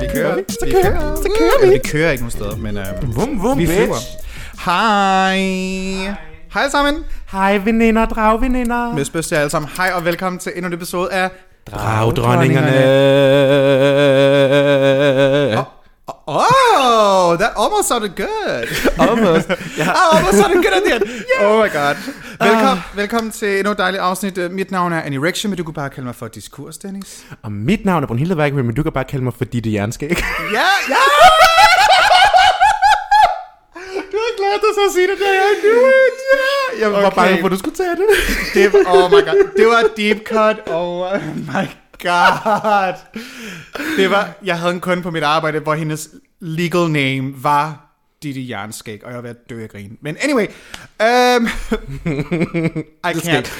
Vi kører. Så kører vi. Så kører vi. Vi kører ikke nogen steder, men øh, Vum, vum, vi bitch. flyver. Hej. Hej sammen. Hej veninder, dragveninder. Med spørgsmål alle sammen. Hej og velkommen til endnu en episode af... Dragdronningerne. Oh, that almost sounded good. Almost. Ja. Oh, almost sounded good at the end. Oh my god. Velkommen, velkommen til endnu et dejligt afsnit. Øh, Mit navn er An Erection, men du kunne bare kalde mig for Diskurs, Dennis. Og mit navn er Brunhilde Værkved, men du kan bare kalde mig for Ditte Jernskæg. Ja, ja! Glædet dig til at sige det der. I knew it. Ja. Jeg var bange for, at du skulle tage det. Det var, oh my god. Det var deep cut. Oh my god. Det var, jeg havde en kunde på mit arbejde, hvor hendes legal name var Didi Jernskæg, og jeg var ved at dø af grin. Men anyway, um, I can't.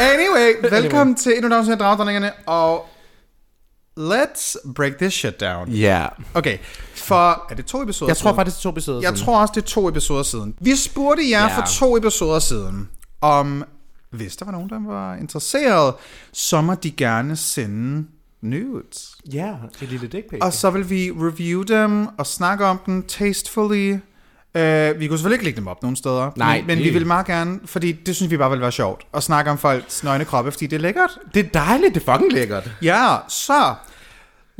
Anyway, velkommen til endnu et afsnit af Dragdronningerne, og let's break this shit down. Ja. Okay, for er det to episoder Jeg tror siden? faktisk, det er to episoder Jeg siden. tror også, det er to episoder siden. Vi spurgte jer Ja. for to episoder siden, om hvis der var nogen, der var interesseret, så må de gerne sende nudes. Ja, det lille dick pic. Og så vil vi review dem og snakke om dem tastefully. Uh, vi kunne selvfølgelig ikke lægge dem op nogen steder. Nej, men, men det- vi vil meget gerne, fordi det synes vi bare vil være sjovt, at snakke om folks nøgne kroppe, fordi det er lækkert. Det er dejligt, det er fucking lækkert. Ja, så...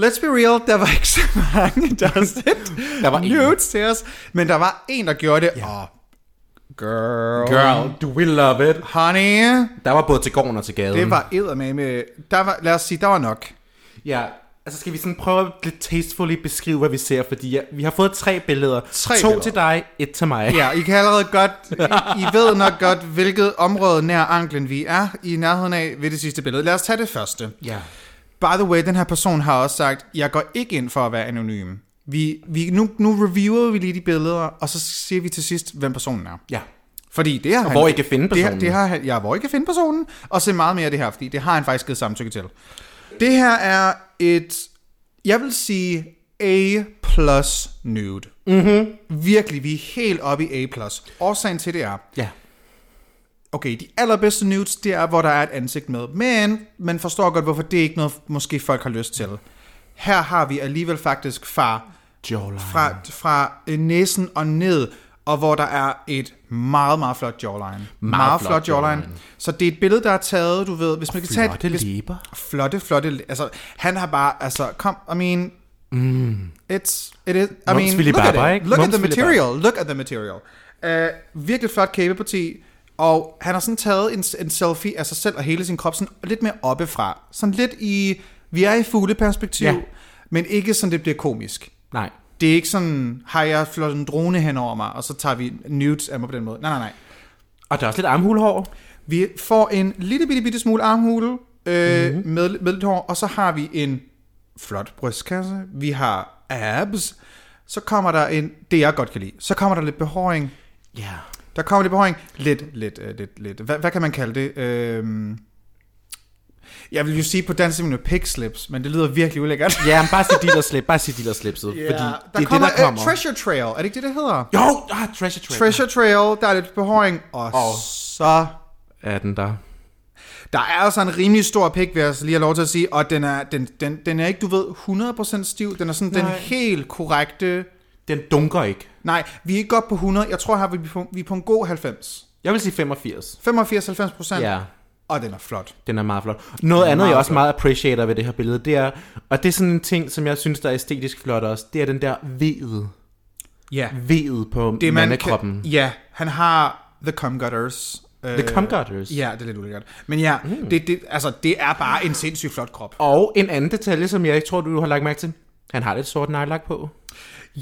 Let's be real, der var ikke så mange, der har sendt Der var en. nudes til os, men der var en, der gjorde det. Ja. Oh, girl. Girl, du will love it. Honey, Der var både til gården og til gaden. det var eddermame. Der var, lad os sige, der var nok. Ja, altså skal vi sådan prøve at lidt tastefully beskrive, hvad vi ser, fordi ja, vi har fået tre billeder. Tre to billeder. til dig, et til mig. Ja, I kan allerede godt, I, I ved nok godt, hvilket område nær anklen vi er i nærheden af ved det sidste billede. Lad os tage det første. ja. By the way, den her person har også sagt, jeg går ikke ind for at være anonym. Vi, vi, nu, nu reviewer vi lige de billeder, og så siger vi til sidst, hvem personen er. Ja. Fordi det har han, hvor I kan finde Det, har- personen. det har, han- ja, hvor I kan finde personen, og se meget mere af det her, fordi det har han faktisk givet samtykke til. Det her er et, jeg vil sige, A plus nude. Mm-hmm. Virkelig, vi er helt oppe i A plus. Årsagen til det er, Ja. Okay, de allerbedste nudes, det er, hvor der er et ansigt med. Men man forstår godt, hvorfor det er ikke noget, måske folk har lyst til. Her har vi alligevel faktisk fra Jawline. fra, fra øh, næsen og ned, og hvor der er et meget, meget flot jawline. Meget, meget flot, flot jawline. jawline. Så det er et billede, der er taget, du ved, hvis man kan tage Flotte læber. flotte, flotte, altså, han har bare, altså, kom, I mean, mm. it's, it is, I Mums mean, look at it, look at the material, look at the material. Uh, virkelig flot kæbeparti, og han har sådan taget en, en selfie af sig selv og hele sin krop sådan lidt mere oppefra. Sådan lidt i, vi er i fugleperspektiv, Ja. men ikke sådan, det bliver komisk. Nej. Det er ikke sådan, har jeg flot en drone hen over mig, og så tager vi nudes af mig på den måde. Nej, nej, nej. Og der er også lidt armhulehår. Vi får en lille bitte, bitte smule armhule øh, Mhm. mm-hmm. med, med lidt hår, og så har vi en flot brystkasse. Vi har abs. Så kommer der en, det jeg godt kan lide, så kommer der lidt behåring. Ja. Der kommer lidt behåring. Lidt, lidt, øh, lidt, lidt. Hvad, hvad kan man kalde det? Øhm, jeg vil jo sige på dansk simpelthen pig slips, men det lyder virkelig ulækkert. Ja, men bare sig dealer slip. Bare sig dealer slipset. Ja, Fordi der det er kommer, det, der kommer. Uh, treasure trail. Er det ikke det, det hedder? Jo, ah, treasure trail. Treasure Trail, der er lidt behåring, og Og- så... Er den der? Der er altså en rimelig stor pik, vil jeg lige have lov til at sige, og den er, den, den, den er ikke, du ved, 100% stiv. Den er sådan den Nej. helt korrekte... Den dunker ikke. Nej, vi er ikke godt på 100. Jeg tror her, vi er på, vi er på en god 90. Jeg vil sige 85. 85-90%, Ja. og den er flot. Den er meget flot. Noget andet, jeg også flot. meget appreciater ved det her billede, det er, og det er sådan en ting, som jeg synes, der er æstetisk flot også, det er den der vedet. Ja. Vedet på Det man mandekroppen. kan, Ja, han har the cum gutters. The cum gutters. Ja, det er lidt ulækkert. Men ja, mm. det, det, altså, det er bare en sindssygt flot krop. Og en anden detalje, som jeg ikke tror, du har lagt mærke til. Han har lidt sort neglelak på.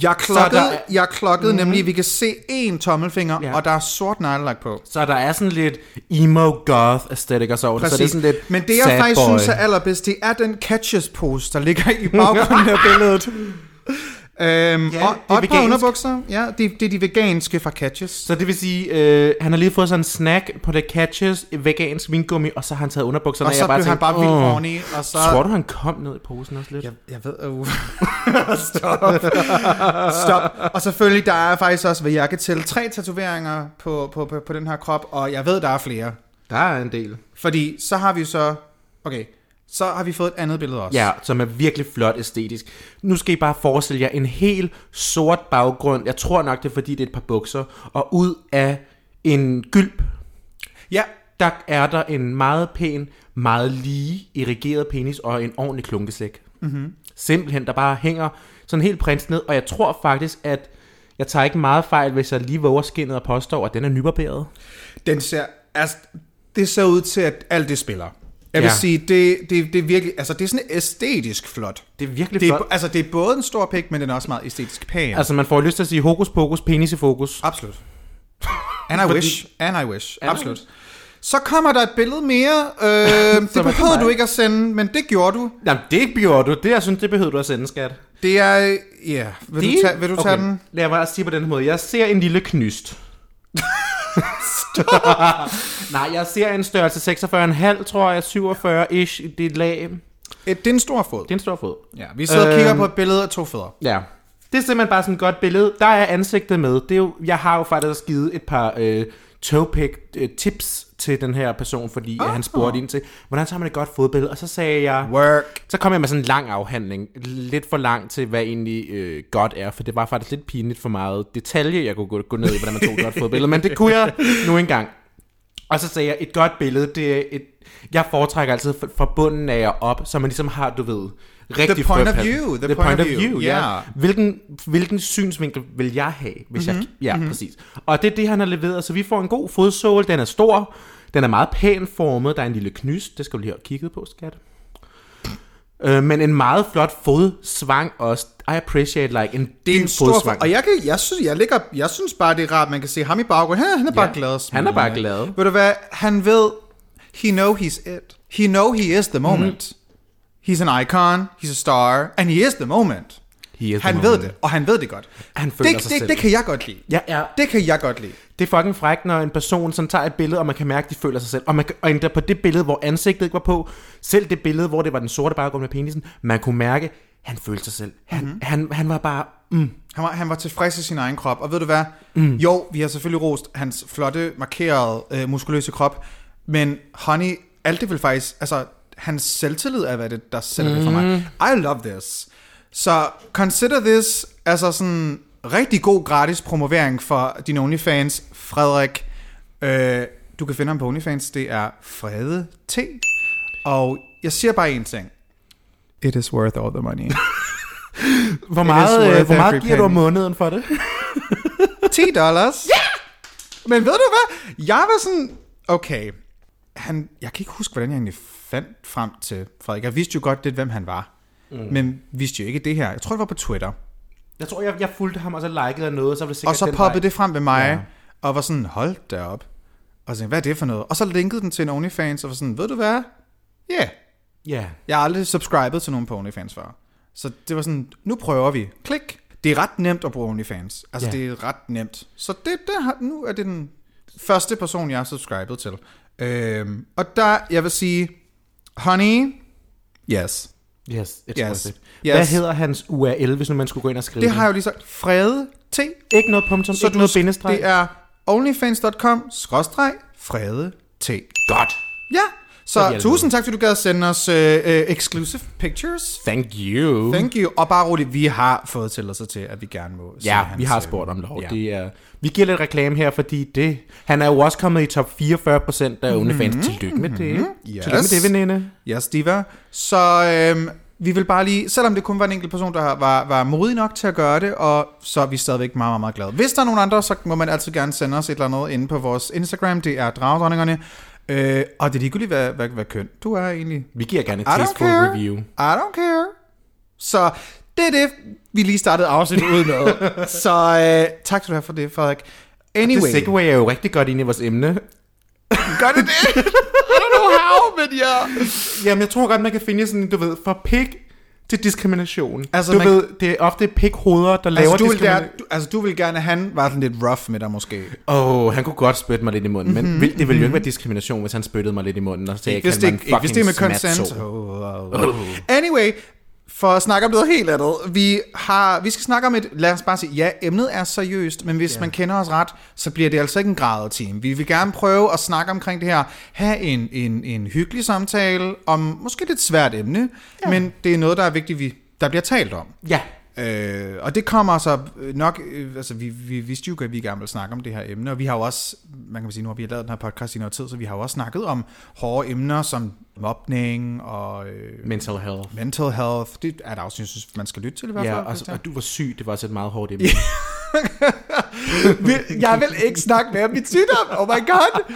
Jeg klokkede, er- jeg klokkede mm-hmm. nemlig, vi kan se en tommelfinger, Ja. og der er sort neglelak på. Så der er sådan lidt emo goth aesthetic og så, så det er sådan lidt Men det jeg faktisk boy. synes er allerbedst, det er den catches pose, der ligger i baggrunden af billedet. Øhm, Ja, og, det er og et par vegansk. underbukser. Ja, det, det er de veganske fra Catches. Så det vil sige, øh, han har lige fået sådan en snack på The Catches, vegansk vingummi, og så har han taget underbukserne. Og så jeg blev han bare vildt horny, og så... Tror du, han kom ned i posen også lidt? Jeg, jeg ved... Uh. Stop. Stop. Og selvfølgelig, der er faktisk også, hvad jeg kan tælle, tre tatoveringer på, på, på, på den her krop, og jeg ved, der er flere. Der er en del. Fordi så har vi så... Okay, så har vi fået et andet billede også. Ja, som er virkelig flot æstetisk. Nu skal I bare forestille jer en helt sort baggrund. Jeg tror nok, det er fordi, det er et par bukser. Og ud af en gylp, Ja, der er der en meget pæn, meget lige irrigeret penis og en ordentlig klunkesæk. Mm-hmm. Simpelthen, der bare hænger sådan helt prins ned. Og jeg tror faktisk, at jeg tager ikke meget fejl, hvis jeg lige våger skinnet og påstår, at den er nybarberet. den ser... Altså, det ser ud til, at alt det spiller. Jeg vil Ja. sige, det, det, det er virkelig... Altså, det er sådan æstetisk flot. Det er virkelig Det er, flot. altså, det er både en stor pik, men den er også meget æstetisk pæn. Altså, man får lyst til at sige hokus pokus, penis i fokus. Absolut. And I Fordi- wish. And I wish. And I Absolut. Så kommer der et billede mere. Øh, det behøvede du ikke at sende, men det gjorde du. Jamen, det gjorde du. Det, jeg synes, det behøver du at sende, skat. Det er... Ja, vil, Det- du, tage, vil du tage okay. den? Lad mig sige på den måde. Jeg ser en lille knyst. Nej, jeg ser en størrelse 46,5, tror jeg, 47-ish. Det er lag. Et, det er en stor fod. Det er en stor fod. Ja, vi sidder og kigger Øhm, på et billede af to fødder. Ja. Det er simpelthen bare sådan et godt billede. Der er ansigtet med. Det er jo, jeg har jo faktisk givet et par øh, toepick øh, tips til den her person, fordi oh. han spurgte ind til, hvordan tager man et godt fodbillede? Og så sagde jeg, Work. så kom jeg med sådan en lang afhandling. Lidt for lang til, hvad egentlig øh, godt er, for det var faktisk lidt pinligt for meget detalje, jeg kunne gå, gå ned i, hvordan man tog et godt fodbillede, men det kunne jeg nu engang. Og så sagde jeg, et godt billede, det er et... Jeg foretrækker altid fra- fra bunden af og op, så man ligesom har, du ved, rigtig The point of view, the point of view, ja. ja. Hvilken, hvilken synsvinkel vil jeg have, hvis mm-hmm, jeg... Ja, mm-hmm. præcis. Og det er det, han har leveret, så vi får en god fodsåle, den er stor, den er meget pæn formet, der er en lille knys, det skal du lige have kigget på, skat. Øh, men en meget flot fodsvang også. I appreciate like en Det er en stor fodsvang. Og jeg, kan, jeg, synes, jeg, ligger, jeg synes bare, det er rart, man kan se ham i baggrunden. Han, han er bare Ja, glad. han er bare glad. Ved du hvad? Han ved, he know he's it. He know he is the moment. Mm. He's an icon, he's a star, and he is the moment. He is the Han ved moment. det, og han ved det godt. Han føler det, sig det, selv. det kan jeg godt lide. Ja, ja. Det kan jeg godt lide. Det er fucking frækt, når en person sådan tager et billede, og man kan mærke, at de føler sig selv. Og, man, kan- og endda på det billede, hvor ansigtet ikke var på, selv det billede, hvor det var den sorte baggrund med penisen, man kunne mærke, han følte sig selv. Han, mm-hmm. han, han var bare, mm, Han var, han var tilfreds i sin egen krop, og ved du hvad? Mm. Jo, vi har selvfølgelig rost hans flotte, markerede, øh, muskuløse krop, men honey, alt det vil faktisk, altså, hans selvtillid er, hvad det, der sælger mm. det for mig. I love this. Så consider this, altså sådan, rigtig god gratis promovering for din OnlyFans, Frederik. Øh, du kan finde ham på OnlyFans, det er Frede T. Og jeg siger bare en ting. It is worth all the money. hvor is meget, øh, hvor meget giver du om penny. måneden for det? 10 dollars. Ja! Men ved du hvad? Jeg var sådan, okay, han, jeg kan ikke huske, hvordan jeg egentlig fandt frem til Frederik. Jeg vidste jo godt lidt, hvem han var. Mm. Men vidste jo ikke det her. Jeg tror, det var på Twitter. Jeg tror, jeg, jeg fulgte ham, og så likede jeg noget, så var det sikkert Og så poppede vej. det frem ved mig, Ja. og var sådan, hold da op. Og så tænkte, hvad er det for noget? Og så linkede den til en OnlyFans, og var sådan, ved du hvad? Ja, yeah. Ja, jeg har aldrig subscribet til nogen på OnlyFans før. Så det var sådan, nu prøver vi. Klik. Det er ret nemt at bruge OnlyFans. Altså, Ja. det er ret nemt. Så det, har, nu er det den første person, jeg har subscribet til. Øhm, og der, jeg vil sige, honey, yes. yes, it's Yes. worth it. Yes. Hvad hedder hans URL, hvis nu man skulle gå ind og skrive Det har jeg jo lige sagt. Frede T. Ikke noget punktum, Så ikke du, noget bindestreg. det er onlyfans.com skråstreg Frede T. godt. Ja, Så tusind tak, fordi du gad sende os uh, uh, exclusive pictures. Thank you. Thank you. Og bare roligt, vi har fået tilladelse til, at vi gerne må se Ja, hans, vi har øh, spurgt om lov. Ja. Det er, vi giver lidt reklame her, fordi det, han er jo også kommet i top 44 procent af OnlyFans. Mm-hmm. Tillykke med det. Mhm. Yes. Tillykke med det, veninde. Yes, diva. Så øhm, vi vil bare lige, selvom det kun var en enkelt person, der var, var modig nok til at gøre det, og så er vi stadigvæk meget, meget, meget glade. Hvis der er nogen andre, så må man altid gerne sende os et eller andet inde på vores Instagram. Det er Dragdronningerne. Øh, og det er ligegyldigt, hvad, hvad, hvad køn du er egentlig. Vi giver gerne et tasteful care. review. I don't care. Så det er det, vi lige startede afsnit ud med. så øh, tak skal du have for det, Frederik. Anyway. Det segway er jo rigtig godt ind i vores emne. Gør det det? I don't know how, men ja. Jamen, jeg tror godt, man kan finde sådan, du ved, fra pik til diskrimination. Altså, du man- ved, det er ofte pikhoveder, der laver Altså du, vil gerne, du, altså, du vil gerne, han var sådan lidt rough med dig måske. Åh, oh, han kunne godt spytte mig lidt i munden, mm-hmm, men vil, det ville jo ikke være diskrimination, hvis han spyttede mig lidt i munden, og sagde, jeg Hvis det, ikke, hvis det er med consent. Oh, oh, oh. Anyway, for at snakke om noget helt andet. Vi, har, vi skal snakke om et, lad os bare sige, ja, emnet er seriøst, men hvis yeah. man kender os ret, så bliver det altså ikke en gradet team. Vi vil gerne prøve at snakke omkring det her, have en, en, en hyggelig samtale om måske lidt svært emne, ja. men det er noget, der er vigtigt, vi, der bliver talt om. Ja, Øh, og det kommer så øh, nok, øh, altså vi, vi vidste jo, at vi gerne ville snakke om det her emne, og vi har jo også, man kan sige, nu har vi lavet den her podcast i noget tid, så vi har jo også snakket om hårde emner som mobning og øh, mental health. mental health. Det er der også, jeg synes, man skal lytte til i hvert fald. Ja, og, og du var syg, det var også et meget hårdt emne. Jeg vil ikke snakke mere om mit sygdom. Oh my god.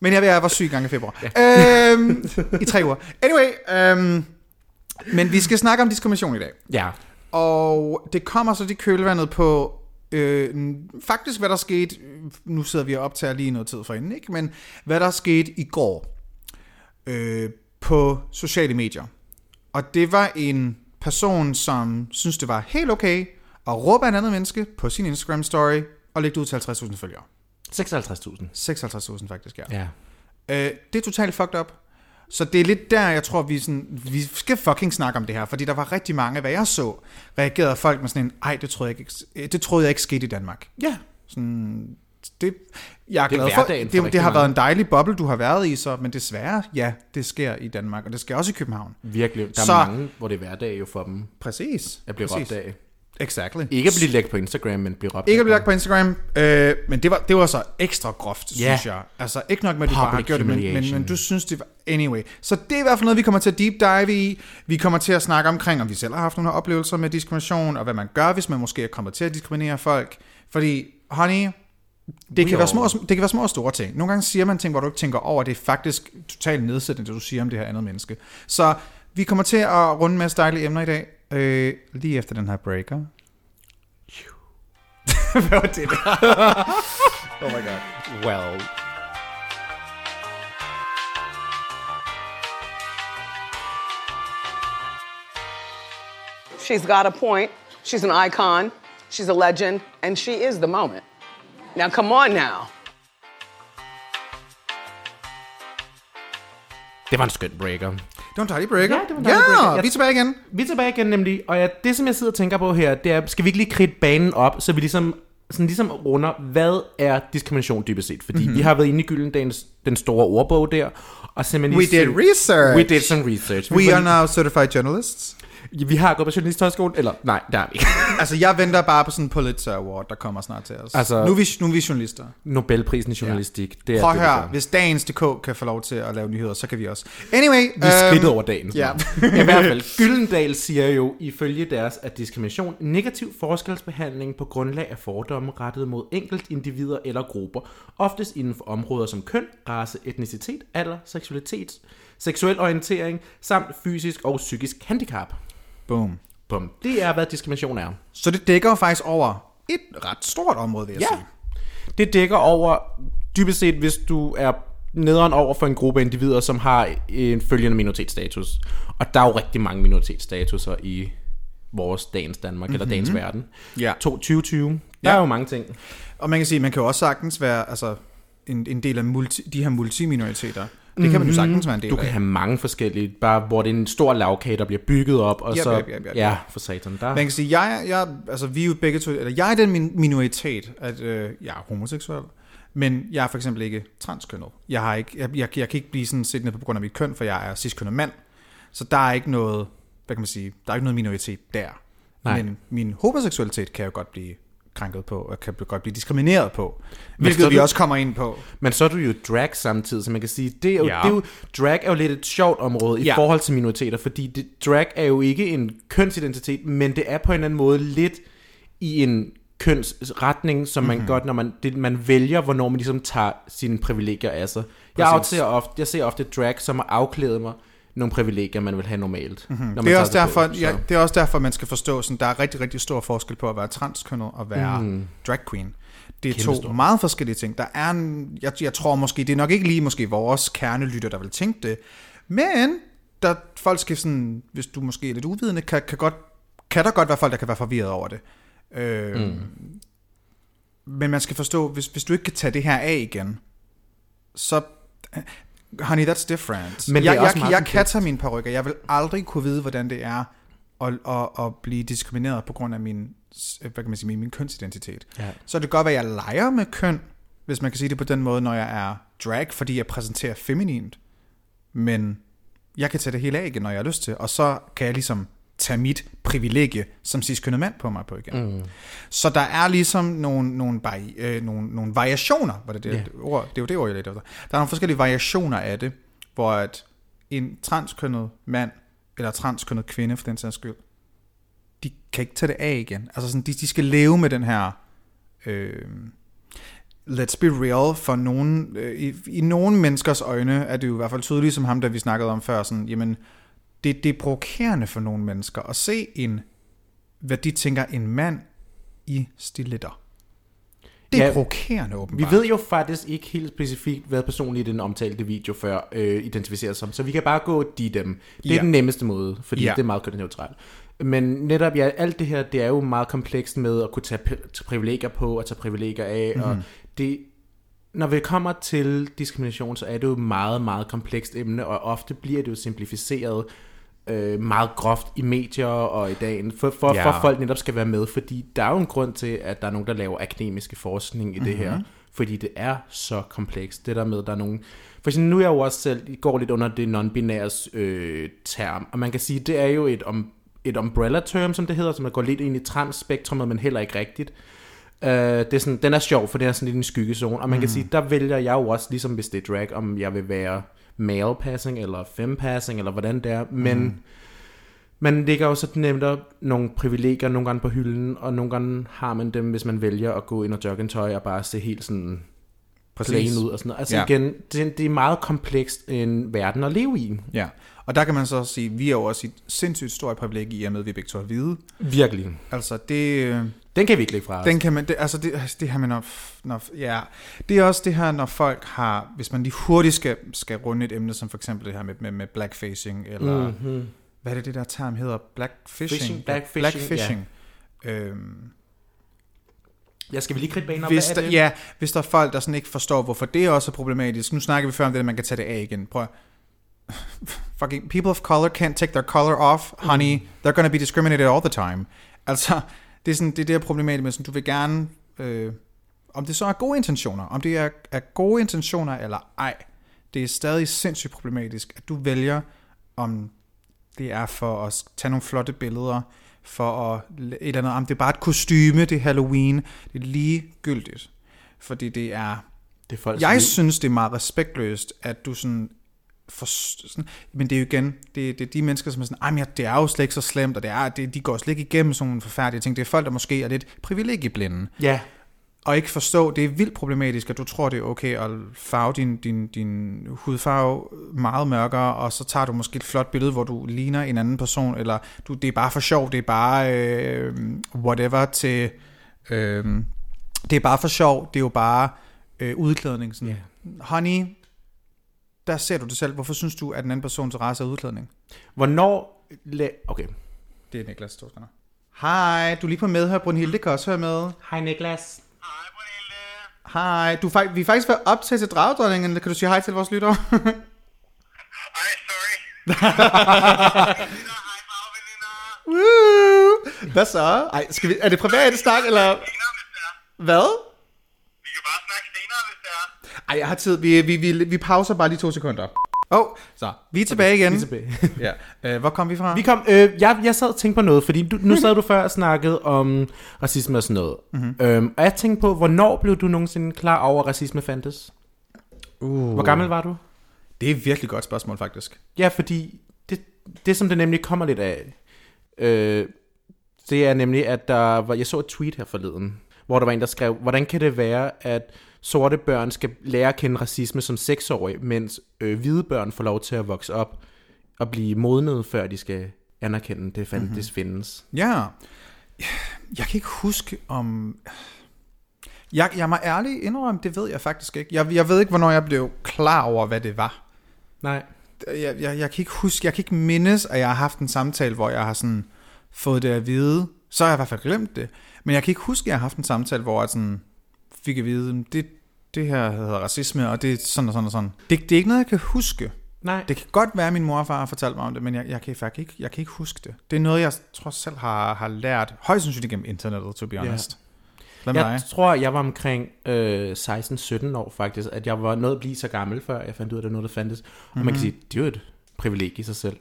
Men jeg, jeg var syg gang i februar. Ja. Øhm, I tre uger. Anyway, øhm, men vi skal snakke om diskrimination i dag. ja, Og det kommer så de kølvandet på øh, faktisk hvad der skete, nu sidder vi og optager lige noget tid forinden, ikke? men hvad der skete i går øh, på sociale medier. Og det var en person, som synes det var helt okay at råbe af et andet menneske på sin Instagram story og lægge det ud til 50.000 følgere. 56.000. 56.000 faktisk, ja. Ja. Øh, det er totalt fucked up. Så det er lidt der, jeg tror, vi, sådan, vi skal fucking snakke om det her, fordi der var rigtig mange, hvad jeg så, reagerede folk med sådan en, ej, det troede jeg ikke, det troede jeg ikke skete i Danmark. Ja. Sådan, det, jeg er Det er glad for, hverdagen for det, det har mange. været en dejlig boble, du har været i, så, men desværre, ja, det sker i Danmark, og det sker også i København. Virkelig. Der er Så- mange, hvor det er hverdag jo for dem Præcis. at blive Præcis. råbt af. Exactly. Ikke at blive lægt på Instagram, men blive råbt Ikke at blive lagt på Instagram, øh, men det var, det var så ekstra groft, Ja. synes jeg. Altså ikke nok med, at du bare har Public gjort det, men, men, men du synes det var... Anyway, så det er i hvert fald noget, vi kommer til at deep dive i. Vi kommer til at snakke omkring, om vi selv har haft nogle oplevelser med diskrimination, og hvad man gør, hvis man måske er kommet til at diskriminere folk. Fordi, honey, det kan, være små, det kan være små og store ting. Nogle gange siger man ting, hvor du ikke tænker over, det er faktisk totalt nedsættende, det du siger om det her andet menneske. Så vi kommer til at runde med dejlige emner i dag, Eh, øh, lige efter den her breaker. Hvad var det oh my god. Well. She's got a point. She's an icon. She's a legend. And she is the moment. Now, come on now. Det var en skøn breaker. Det var en dejlig breaker. Ja, det var en dejlig ja, breaker. Jeg- vi er tilbage igen. Vi er tilbage igen nemlig, og ja, det som jeg sidder og tænker på her, det er, skal vi ikke lige kridte banen op, så vi ligesom, sådan ligesom runder, hvad er diskrimination dybest set? Fordi mm-hmm. vi har været inde i Gyldendalens, den store ordbog der, og simpelthen We did se- research. We did some research. We var- are now certified journalists. Vi har gået på journalisthøjskolen, eller nej, der er vi ikke. Altså, jeg venter bare på sådan en Pulitzer Award, der kommer snart til os. Altså- nu, er vi, nu er vi journalister. Nobelprisen i journalistik, det er Prøv at høre, hvis dagens DK kan få lov til at lave nyheder, så kan vi også. Anyway. Vi er øhm, over dagen. ja. I hvert fald, Gyldendal siger jo ifølge deres, at diskrimination negativ forskelsbehandling på grundlag af fordomme rettet mod enkelt individer eller grupper, oftest inden for områder som køn, race, etnicitet, alder, seksualitet, seksuel orientering samt fysisk og psykisk handicap. Boom. Bum. Det er, hvad diskrimination er. Så det dækker faktisk over et ret stort område, vil jeg Ja. sige. Det dækker over, dybest set, hvis du er nederen over for en gruppe individer, som har en følgende minoritetsstatus. Og der er jo rigtig mange minoritetsstatuser i vores dagens Danmark, mm-hmm. eller dagens verden. Ja. To- 2020. Der Ja. er jo mange ting. Og man kan sige, man kan jo også sagtens være altså, en, en del af multi, de her multiminoriteter. Det kan man jo sagtens være en del Mhm. Du kan af. have mange forskellige, bare hvor det er en stor lavkage, der bliver bygget op, og Yep, så, yep, yep, yep, ja, for satan, der. Man kan sige, jeg, jeg, altså vi er jo begge to, eller jeg er den min minoritet, at øh, jeg er homoseksuel, men jeg er for eksempel ikke transkønnet. Jeg, har ikke, jeg, jeg, jeg kan ikke blive sådan set ned på grund af mit køn, for jeg er ciskønnet mand. Så der er ikke noget, hvad kan man sige, der er ikke noget minoritet der. Nej. Men min homoseksualitet kan jo godt blive krænket på, og kan godt blive diskrimineret på. Hvilket vi du- også kommer ind på. Men så er du jo drag samtidig, så man kan sige, det er jo, Ja. det er jo drag er jo lidt et sjovt område i Ja. forhold til minoriteter, fordi det, drag er jo ikke en kønsidentitet, men det er på en eller anden måde lidt i en kønsretning, som man Mhm. mm-hmm. godt, når man, det, man vælger, hvornår man ligesom tager sine privilegier af sig. Jeg, ser ofte, jeg ser ofte drag som at afklæde mig nogle privilegier, man vil have normalt. Mm-hmm. Når. Det er, også derfor, på, ja, det er også derfor, man skal forstå, sådan, der er rigtig, rigtig stor forskel på at være transkønnet og være mm. drag queen. Det er to Kæmpestor. meget forskellige ting. Der er en, jeg, jeg tror måske, det er nok ikke lige måske vores kernelytter, der vil tænke det, men der folk skal sådan, hvis du måske er lidt uvidende, kan, kan, godt, kan der godt være folk, der kan være forvirret over det. Øh, mm. Men man skal forstå, hvis, hvis du ikke kan tage det her af igen, så... Honey, that's different. Men jeg, jeg, meget jeg kan tage mine parrykker. Jeg vil aldrig kunne vide, hvordan det er at, at, at blive diskrimineret på grund af min, hvad kan man sige, min, min kønsidentitet. Ja. Så det kan godt være, at jeg leger med køn, hvis man kan sige det på den måde, når jeg er drag, fordi jeg præsenterer feminint. Men jeg kan tage det hele af igen, når jeg har lyst til, og så kan jeg ligesom tage mit privilegie som ciskønnet mand på mig på igen. Mm. Så der er ligesom nogle, nogle, vari, øh, nogle, nogle variationer, var det det, yeah. ord, det er jo det ord, jeg lidt efter. Der er nogle forskellige variationer af det, hvor at en transkønnet mand, eller transkønnet kvinde for den sags skyld, de kan ikke tage det af igen. Altså sådan, de, de skal leve med den her øh, let's be real, for nogen, øh, i, i nogle menneskers øjne er det jo i hvert fald tydeligt, som ham, der vi snakkede om før, sådan, jamen, det, det er provokerende for nogle mennesker at se en, hvad de tænker, en mand i stiletter. Det er Ja, provokerende, Vi åbenbart. ved jo faktisk ikke helt specifikt, hvad personen i den omtalte video før øh, identificerer sig som, så vi kan bare gå de dem. Det er Ja. den nemmeste måde, fordi Ja. det er meget kønsneutralt. Men netop, ja, alt det her, det er jo meget komplekst med at kunne tage, tage privilegier på og tage privilegier af, mm-hmm. og det, når vi kommer til diskrimination, så er det jo et meget, meget komplekst emne, og ofte bliver det jo simplificeret øh, meget groft i medier og i dagen, for, for, Ja. for folk netop skal være med, fordi der er jo en grund til, at der er nogen, der laver akademiske forskning i det Mhm. her, fordi det er så komplekst. Det der med, der er nogen... For eksempel, nu er jeg jo også selv, går lidt under det non-binære øh, term, og man kan sige, det er jo et, om, et umbrella term, som det hedder, som der går lidt ind i transspektrummet, men heller ikke rigtigt. Uh, det er sådan, den er sjov, for det er sådan lidt en skyggezone, og man kan sige, der vælger jeg jo også, ligesom hvis det er drag, om jeg vil være male passing, eller femme passing, eller hvordan det er, men mm. man ligger jo så nemt op nogle privilegier nogle gange på hylden, og nogle gange har man dem, hvis man vælger at gå ind og joggingtøj og bare se helt sådan plain ud og sådan noget. Altså Ja. ja. igen, det, det er meget komplekst en verden at leve i. Ja, og der kan man så sige, vi er jo også i et sindssygt stort privilegie i og med, at vi begge to er hvide. Virkelig. Altså, det... øh, Den kan vi ikke lægge fra os. Den kan man, det, altså det, det her med, når, når, ja, det er også det her, når folk har, hvis man lige hurtigt skal, skal runde et emne, som for eksempel det her med, med, med blackfacing, eller, mm-hmm. hvad er det, det der term hedder? Blackfishing? Fishing, blackfishing, Blackfishing. Øhm, Jeg skal vi lige kridte banen op, hvis er der, ja, hvis der er folk, der sådan ikke forstår, hvorfor det også er problematisk. Nu snakker vi før om det, at man kan tage det af igen. Prøv Fucking people of color can't take their color off, honey. Mm. They're gonna be discriminated all the time. Altså, det er sådan, det er det problematisk med, sådan, du vil gerne, øh, om det så er gode intentioner, om det er, er gode intentioner eller ej, det er stadig sindssygt problematisk, at du vælger, om det er for at tage nogle flotte billeder, for at et eller andet, om det er bare et kostyme, det er Halloween, det er ligegyldigt. Fordi det er, Det er folks jeg liv. synes, det er meget respektløst, at du sådan, for, sådan men det er jo igen, det, det er de mennesker, som er sådan, "Ej, men ja, det er jo slet ikke så slemt, og det er, det, de går slet ikke igennem sådan nogle forfærdelige ting. Det er folk, der måske er lidt privilegieblinde, Ja, og ikke forstå, det er vildt problematisk, at du tror, det er okay at farve din, din, din hudfarve meget mørkere, og så tager du måske et flot billede, hvor du ligner en anden person, eller du, det er bare for sjov, det er bare øh, whatever til... Øh, det er bare for sjov, det er jo bare øh, udklædning. Sådan. Ja. Honey, der ser du det selv. Hvorfor synes du, at den anden persons race er udklædning? hvornår... Okay. Det er Niklas Storskander. Hej, du er lige på med her. Brunhilde kan også høre med. Hej Niklas. Hej, du, vi er faktisk været op til til dragdronningen. Kan du sige hej til vores lyttere? Ej, sorry. Hej, farveninder. Woo! Hvad så? Ej, skal vi, er det privat snak, eller er. hvad? Vi kan bare snakke senere, hvis det er. Ej, jeg har tid. Vi, vi, vi, vi pauser bare lige to sekunder. Åh, oh, så. Vi er tilbage igen. Vi er tilbage. ja. Øh, hvor kom vi fra? Vi kom, øh, jeg, jeg sad og tænkte på noget, fordi du, nu sad du før og snakkede om racisme og sådan noget. Mm-hmm. Øhm, og jeg tænkte på, hvornår blev du nogensinde klar over, at racisme fandtes? Uh, Hvor gammel var du? Det er et virkelig godt spørgsmål, faktisk. Ja, fordi det, det som det nemlig kommer lidt af, øh, det er nemlig, at der var, jeg så et tweet her forleden, hvor der var en, der skrev, hvordan kan det være, at sorte børn skal lære at kende racisme som seksårige, mens øh, hvide børn får lov til at vokse op og blive modnet, før de skal anerkende, det fandt, mm-hmm. det findes. Ja. Jeg kan ikke huske om... Jeg, jeg må ærligt indrømme, det ved jeg faktisk ikke. Jeg, jeg ved ikke, hvornår jeg blev klar over, hvad det var. Nej. jeg, jeg, jeg kan ikke huske, jeg kan ikke mindes, at jeg har haft en samtale, hvor jeg har sådan fået det at vide. Så har jeg i hvert fald glemt det. Men jeg kan ikke huske, at jeg har haft en samtale, hvor jeg sådan fik at vide, det, det her hedder racisme, og det er sådan og sådan og sådan. Det, det er ikke noget, jeg kan huske. Nej. Det kan godt være, at min mor og far har fortalt mig om det, men jeg, jeg, kan faktisk ikke, jeg kan ikke huske det. Det er noget, jeg tror selv har, har lært, højst sandsynligt gennem internettet, to be honest. Hvad med Jeg dig? tror, jeg var omkring øh, 16-17 år faktisk, at jeg var nået at blive så gammel, før jeg fandt ud af, at det var noget, der fandtes. Og Mhm. man kan sige, det er jo et privilegie i sig selv,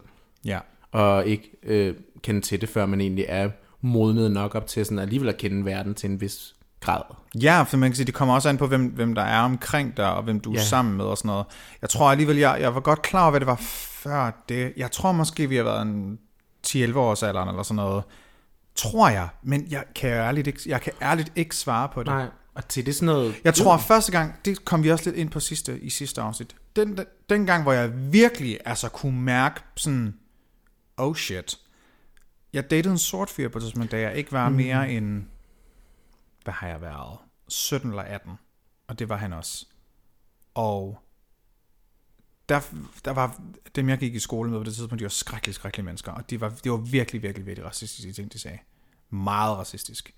Ja. og ikke øh, kende til det, før man egentlig er modnet nok op til sådan alligevel at kende verden til en vis grad. Ja, for man kan sige, det kommer også an på, hvem, hvem der er omkring dig, og hvem du er Ja. sammen med og sådan noget. Jeg tror alligevel, jeg, jeg var godt klar over, hvad det var før det. Jeg tror måske, vi har været en 10-11 års alderen eller sådan noget. Tror jeg, men jeg kan, ærligt ikke, jeg kan ærligt ikke svare på det. Nej, og til det er sådan noget... Jeg tror at første gang, det kom vi også lidt ind på sidste, i sidste afsnit. Den, den, den gang, hvor jeg virkelig altså kunne mærke sådan, oh shit. Jeg datede en sort fyr på det tidspunkt, da jeg ikke var mere end, hvad har jeg været, 17 eller 18. Og det var han også. Og der, der var dem, jeg gik i skole med på det tidspunkt, de var skrækkelige, skrækkelige mennesker. Og de var, de var virkelig, virkelig, virkelig racistiske ting, de sagde. Meget racistisk.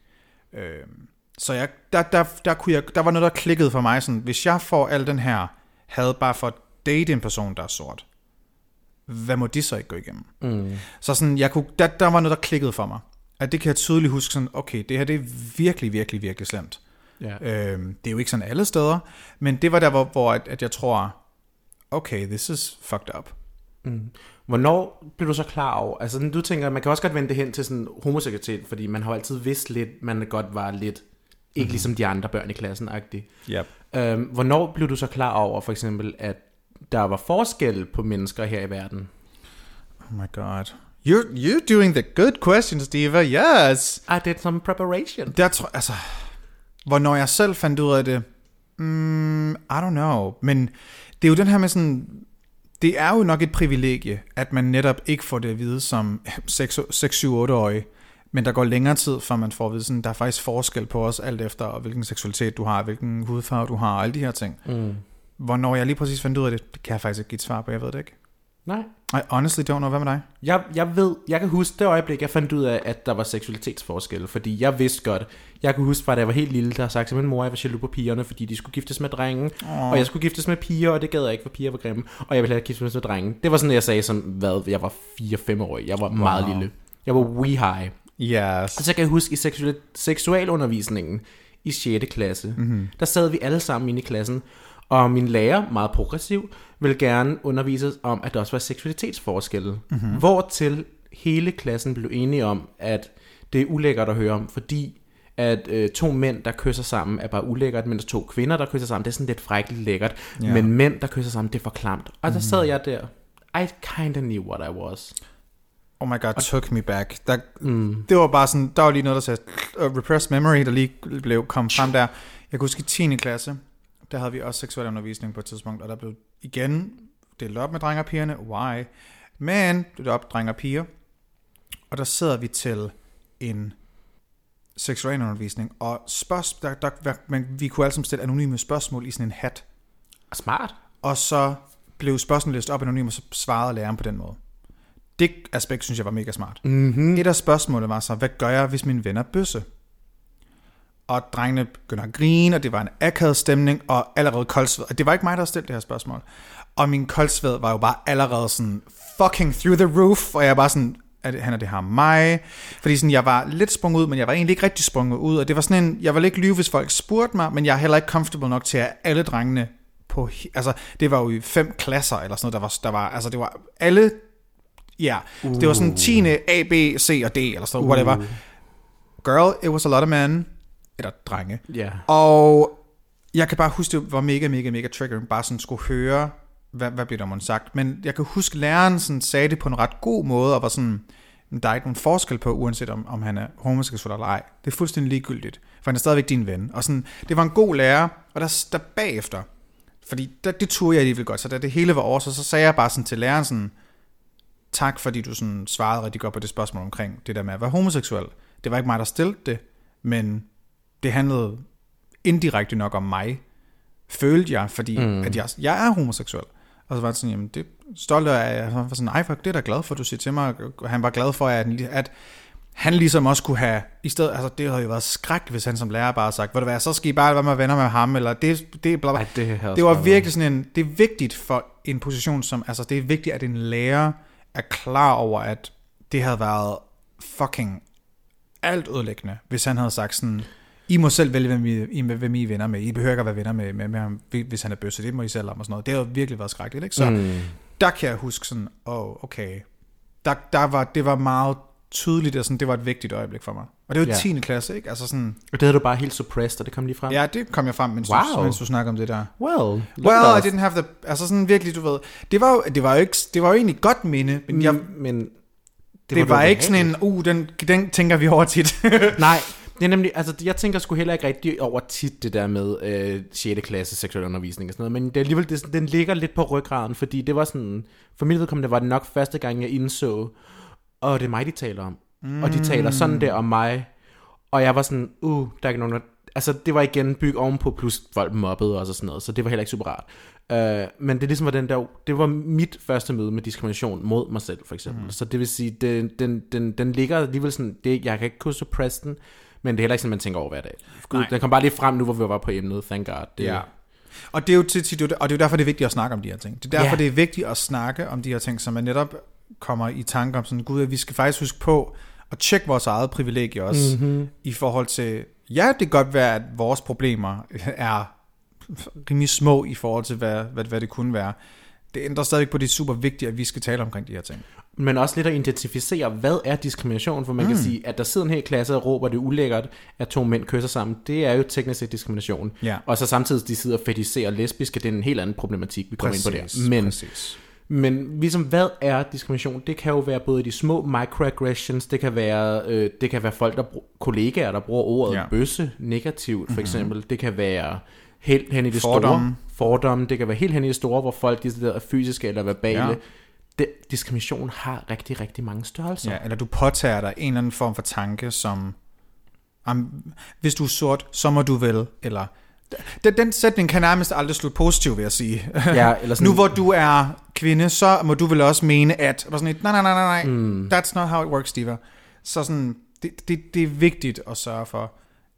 Øhm, så jeg, der, der, der, kunne jeg, der var noget, der klikkede for mig. Sådan, hvis jeg får al den her had bare for at date en person, der er sort, hvad må de så ikke gå igennem? Mm. Så sådan, jeg kunne, der, der var noget, der klikkede for mig. At det kan jeg tydeligt huske sådan, okay, det her det er virkelig, virkelig, virkelig slemt. Ja. Øhm, det er jo ikke sådan alle steder, men det var der, hvor, hvor at, at jeg tror, okay, this is fucked up. Hvornår blev du så klar over, altså du tænker, man kan også godt vende det hen til sådan homoseksualitet, fordi man har jo altid vidst lidt, man godt var lidt, ikke mm-hmm. ligesom de andre børn i klassen, agtig. Yep. Øhm, hvornår blev du så klar over, for eksempel, at der var forskel på mennesker her i verden? Oh my god. You're, you're doing the good questions, Diva. Yes. I did some preparation. Der tror altså, hvornår jeg selv fandt ud af det, mm, I don't know, men det er jo den her med sådan, det er jo nok et privilegie, at man netop ikke får det at vide som 6-7-8-årig, men der går længere tid, før man får at vide, sådan, der er faktisk forskel på os, alt efter hvilken seksualitet du har, hvilken hudfarve du har, og alle de her ting. Mm. Hvornår jeg lige præcis fandt ud af det, det kan jeg faktisk ikke give et svar på, jeg ved det ikke. Nej. I honestly don't know, hvad med dig? Jeg, jeg ved, jeg kan huske det øjeblik, jeg fandt ud af, at der var seksualitetsforskelle, fordi jeg vidste godt, jeg kunne huske fra da jeg var helt lille, der har sagt til min mor, at jeg var jaloux på pigerne, fordi de skulle giftes med drenge, oh. og jeg skulle giftes med piger, og det gad jeg ikke, for piger var grimme, og jeg ville have giftes med drenge. Det var sådan, jeg sagde som, hvad, jeg var 4-5 år, jeg var wow. meget lille. Jeg var wee high. Yes. Og så kan jeg huske i seksual, seksualundervisningen i 6. klasse, mm-hmm. der sad vi alle sammen inde i klassen, og min lærer, meget progressiv, ville gerne undervise om, at der også var seksualitetsforskelle. Mm-hmm. Hvortil hele klassen blev enige om, at det er ulækkert at høre om, fordi at øh, to mænd, der kysser sammen, er bare ulækkert, mens to kvinder, der kysser sammen, det er sådan lidt frækkeligt lækkert. Yeah. Men mænd, der kysser sammen, det er for klamt. Og så sad jeg der. I kind of knew what I was. Oh my god, took me back. Der, mm. Det var bare sådan, der var lige noget, der sagde, uh, repressed memory, der lige blev kom frem der. Jeg kan huske i 10. klasse, der havde vi også seksuel undervisning på et tidspunkt, og der blev igen delt op med drenge og pigerne. Why? Men delt op drenge og piger. Og der sidder vi til en seksualundervisning, og spørgs, der, der, man, vi kunne alle sammen stille anonyme spørgsmål i sådan en hat. Smart. Og så blev spørgsmålet læst op anonymt, og så svarede læreren på den måde. Det aspekt synes jeg var mega smart. Mm-hmm. Et af spørgsmålene var så, hvad gør jeg, hvis min venner bøsse? Og drengene begynder at grine, og det var en akavet stemning, og allerede koldsved. Og det var ikke mig, der stillede det her spørgsmål. Og min koldsved var jo bare allerede sådan fucking through the roof, og jeg var sådan, er det, han er det her mig? Fordi sådan, jeg var lidt sprunget ud, men jeg var egentlig ikke rigtig sprunget ud, og det var sådan en, jeg ville ikke lyve, hvis folk spurgte mig, men jeg er heller ikke comfortable nok til, at alle drengene på, altså, det var jo i fem klasser, eller sådan noget, der var, der var altså, det var alle, ja, uh. det var sådan 10. A, B, C og D, eller sådan noget, whatever. Girl, it was a lot of men, eller drenge. Ja. Og jeg kan bare huske, det var mega, mega, mega triggering, bare sådan skulle høre, hvad, hvad bliver der måtte sagt. Men jeg kan huske, læreren sådan sagde det på en ret god måde, og var sådan, "Men der er ikke nogen forskel på, uanset om, om han er homoseksuel eller ej. Det er fuldstændig ligegyldigt, for han er stadigvæk din ven. Og sådan, det var en god lærer, og der, der bagefter, fordi der, det turde jeg alligevel godt, så da det hele var over, så, så sagde jeg bare sådan til læreren sådan, tak fordi du sådan svarede rigtig godt på det spørgsmål omkring det der med at være homoseksuel. Det var ikke mig, der stillede det, men det handlede indirekte nok om mig, følte jeg, fordi mm. at jeg, jeg er homoseksuel. Og så var han sådan, jamen, det stolt af, han var sådan, ej, fuck, det er da glad for, du siger til mig. Og han var glad for, at, at han ligesom også kunne have, i stedet, altså det havde jo været skrækkeligt, hvis han som lærer bare havde sagt, ved du hvad, så skal I bare være med venner med ham, eller det, det, bla, bla. Ej, det det var virkelig sådan en, det er vigtigt for en position som, altså det er vigtigt, at en lærer er klar over, at det havde været fucking alt ødelæggende, hvis han havde sagt sådan, I må selv vælge, hvem I, I, hvem I er venner med. I behøver ikke at være venner med, med, med ham, hvis han er bøsse. Det må I selv om og sådan noget. Det har jo virkelig været skrækkeligt, ikke? Så mm. der kan jeg huske sådan, åh, oh, okay. Der, der var, det var meget tydeligt, og sådan, det var et vigtigt øjeblik for mig. Og det var Ja. 10. klasse, ikke? Altså sådan, Og det havde du bare helt suppressed, og det kom lige frem. ja, det kom jeg frem, mens, Wow. du, mens du snakker om det der. Well, Well, I didn't have the... Altså sådan virkelig, du ved... Det var jo, det var jo, ikke, det var jo egentlig godt minde, men jeg, men det, det, det var, ikke sådan en... Uh, den, den tænker vi over tit. Nej, det er nemlig, altså jeg tænker sgu heller ikke rigtig over tit det der med øh, 6. klasse seksuel undervisning og sådan noget, men det er alligevel, det, den ligger lidt på ryggraden, fordi det var sådan, for mit vedkommende var det nok første gang, jeg indså, og det er mig, de taler om. Mm. Og de taler sådan der om mig, og jeg var sådan, uh, der er ikke nogen, der... Altså, det var igen byg ovenpå, plus folk mobbede og så sådan noget, så det var heller ikke super rart. Uh, men det ligesom var den der, det var mit første møde med diskrimination mod mig selv, for eksempel. Mm. Så det vil sige, den, den, den, den ligger alligevel sådan, det, jeg kan ikke kunne suppresse den, men det er heller ikke sådan, man tænker over hver dag. Gud, den kom bare lige frem nu, hvor vi var på emnet, thank god. Det, Ja. Og det er jo tit, og det er jo derfor, det er vigtigt at snakke om de her ting. Det er derfor, Ja. det er vigtigt at snakke om de her ting, så man netop kommer i tanke om sådan, gud, at vi skal faktisk huske på at tjekke vores eget privilegie også, mm-hmm. i forhold til, ja, det kan godt være, at vores problemer er rimelig små i forhold til, hvad, hvad, hvad det kunne være. Det ændrer stadig på, at det er super vigtigt, at vi skal tale omkring de her ting. Men også lidt at identificere, hvad er diskrimination, for man mm. kan sige, at der sidder en hel klasse og råber, det er ulækkert, at to mænd kysser sammen, det er jo teknisk set diskrimination. Ja. Og så samtidig, de sidder og fetisserer lesbiske, det er en helt anden problematik, vi kommer ind på der. Men, præcis. men ligesom, hvad er diskrimination? Det kan jo være både de små microaggressions, det kan være, øh, det kan være folk, der brug, kollegaer, der bruger ordet Ja. bøsse negativt, for eksempel. Det kan være helt hen i det Fordomme. store. Fordomme. Det kan være helt hen i det store, hvor folk de er fysiske eller verbale. Ja. Det, diskrimination har rigtig, rigtig mange størrelser. Ja, eller du påtager dig en eller anden form for tanke, som, hvis du er sort, så må du vel, eller... Den, den sætning kan nærmest aldrig slutte positivt, vil jeg sige. Ja, eller sådan- nu hvor du er kvinde, så må du vel også mene, at... Og sådan et, nej, nej, nej, nej, nej. Mm. That's not how it works, Steve. Så sådan, det, det, det er vigtigt at sørge for,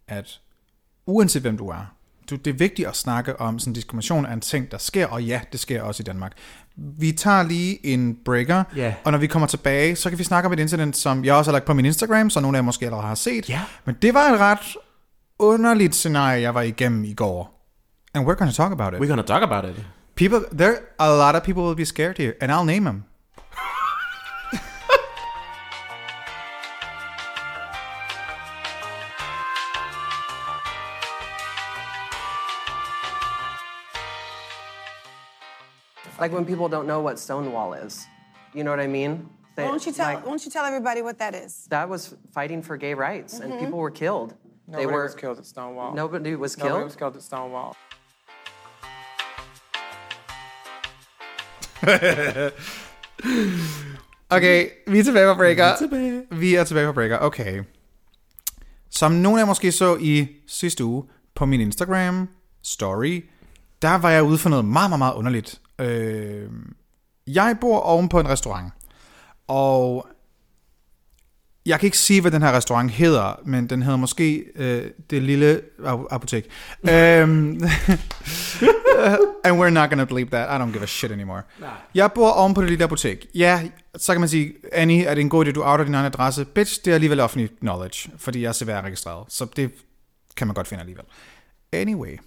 at uanset hvem du er, du, det er vigtigt at snakke om, sådan diskrimination er en ting, der sker, og ja, det sker også i Danmark. Vi tager lige en breaker, Ja. og når vi kommer tilbage, så kan vi snakke om et incident, som jeg også har lagt på min Instagram, så nogle af jer måske allerede har set. Ja. Men det var et ret underligt scenarie, jeg var igennem i går. And we're to talk about it. We're gonna talk about it. People, there, a lot of people will be scared here, and I'll name them. Like when people don't know what Stonewall is. You know what I mean? They- Why don't you tell? like, why don't you tell everybody what that is? that was fighting for gay rights, and people were killed. Nobody they were was killed at Stonewall. Nobody was killed. Nobody killed. was killed at Stonewall. Okay, vi er tilbage på Breaker. Vi er tilbage. Vi er tilbage på Breaker, okay. Som nogle af jer måske så i sidste uge på min Instagram story, der var jeg ude for noget meget, meget, meget underligt. Øh, jeg bor oven på en restaurant, og jeg kan ikke sige, hvad den her restaurant hedder, men den hedder måske øh, Det Lille Ap- Apotek. um, and we're not gonna bleep that. I don't give a shit anymore. Jeg bor oven på Det Lille Apotek. Ja, så kan man sige, Annie, er det en god idé, du outer din egen adresse? Bitch, det er alligevel offentlig knowledge, fordi jeg er CVR-registreret. Så det kan man godt finde alligevel. Anyway.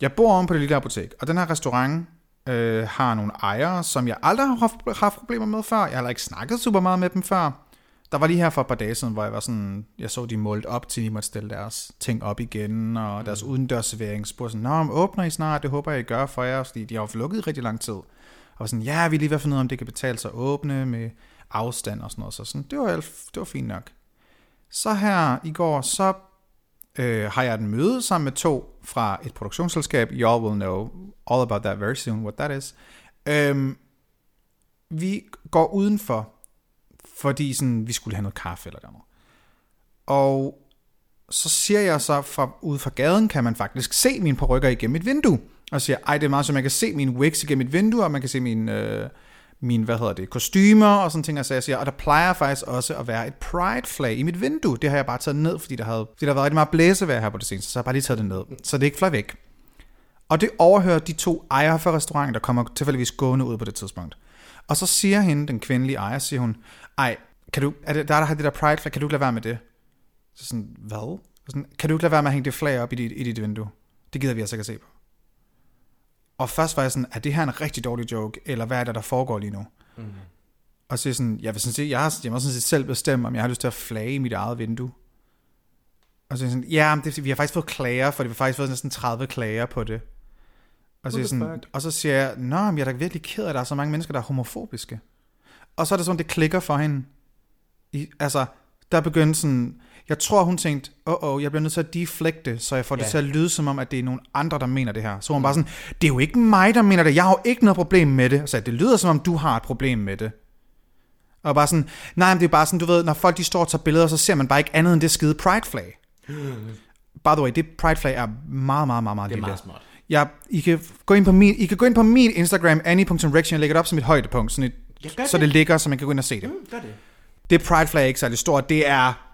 Jeg bor oven på Det Lille Apotek, og den her restaurant øh, har nogle ejere, som jeg aldrig har haft, haft problemer med før. Jeg har heller ikke snakket super meget med dem før. Der var lige her for et par dage siden, hvor jeg var sådan, jeg så de målt op til, at de måtte stille deres ting op igen, og deres udendørsservering spurgte sådan, Nå, men åbner I snart? Det håber jeg, I gør for jer, fordi de har jo lukket i rigtig lang tid. Og var sådan, ja, vi er lige ved at finde ud af, om det kan betale sig at åbne med afstand og sådan noget. Så sådan, det var, det var fint nok. Så her i går, så øh, har jeg et møde sammen med to fra et produktionsselskab. You all will know all about that very soon, what that is. Øhm, vi går udenfor, fordi sådan, vi skulle have noget kaffe eller noget. Og så siger jeg så, fra, ude fra gaden kan man faktisk se mine perukker igennem et vindue. og siger, ej, det er meget så man kan se min wigs igennem mit vindue, og man kan se min, øh, min hvad hedder det, kostymer og sådan ting, og så jeg siger, og der plejer faktisk også at være et pride flag i mit vindue. Det har jeg bare taget ned, fordi der, havde, fordi der var været rigtig meget blæsevejr her på det seneste, så jeg har bare lige taget det ned, så det ikke fløj væk. Og det overhører de to ejere fra restauranten, der kommer tilfældigvis gående ud på det tidspunkt. Og så siger hende, den kvindelige ejer, siger hun, ej, kan du, er det, der, der har det der pride flag, kan du ikke lade være med det? Så sådan, hvad? Så sådan, kan du ikke lade være med at hænge det flag op i dit, i dit vindue? Det gider vi altså ikke at se på. Og først var jeg sådan, er det her en rigtig dårlig joke, eller hvad er det, der foregår lige nu? Mm. Og så er sådan, jeg vil sådan sige, jeg, har, jeg må sådan set selv bestemme, om jeg har lyst til at flage i mit eget vindue. Og så er sådan, ja, men det, vi har faktisk fået klager, for det har faktisk fået næsten 30 klager på det. Og så, sådan, og så siger jeg, nå, men jeg er da virkelig ked af, at der er så mange mennesker, der er homofobiske. Og så er det sådan, det klikker for hende. I, altså, der begyndte sådan, jeg tror, hun tænkte, åh, oh, oh, jeg bliver nødt til at deflecte, så jeg får det Ja. til at lyde som om, at det er nogle andre, der mener det her. Så hun bare sådan, det er jo ikke mig, der mener det. Jeg har jo ikke noget problem med det. Så det lyder som om, du har et problem med det. Og bare sådan, nej, men det er bare sådan, du ved, når folk de står og tager billeder, så ser man bare ikke andet end det skide pride flag. By the way, det pride flag er meget, meget, meget, meget Det er meget småt. Jeg, I, kan gå ind på min, I kan gå ind på min Instagram, annie.rection, jeg lægger det op som et højdepunkt, sådan et, så det. det ligger, så man kan gå ind og se det. Gør det. Det pride flag er ikke særlig stort, det er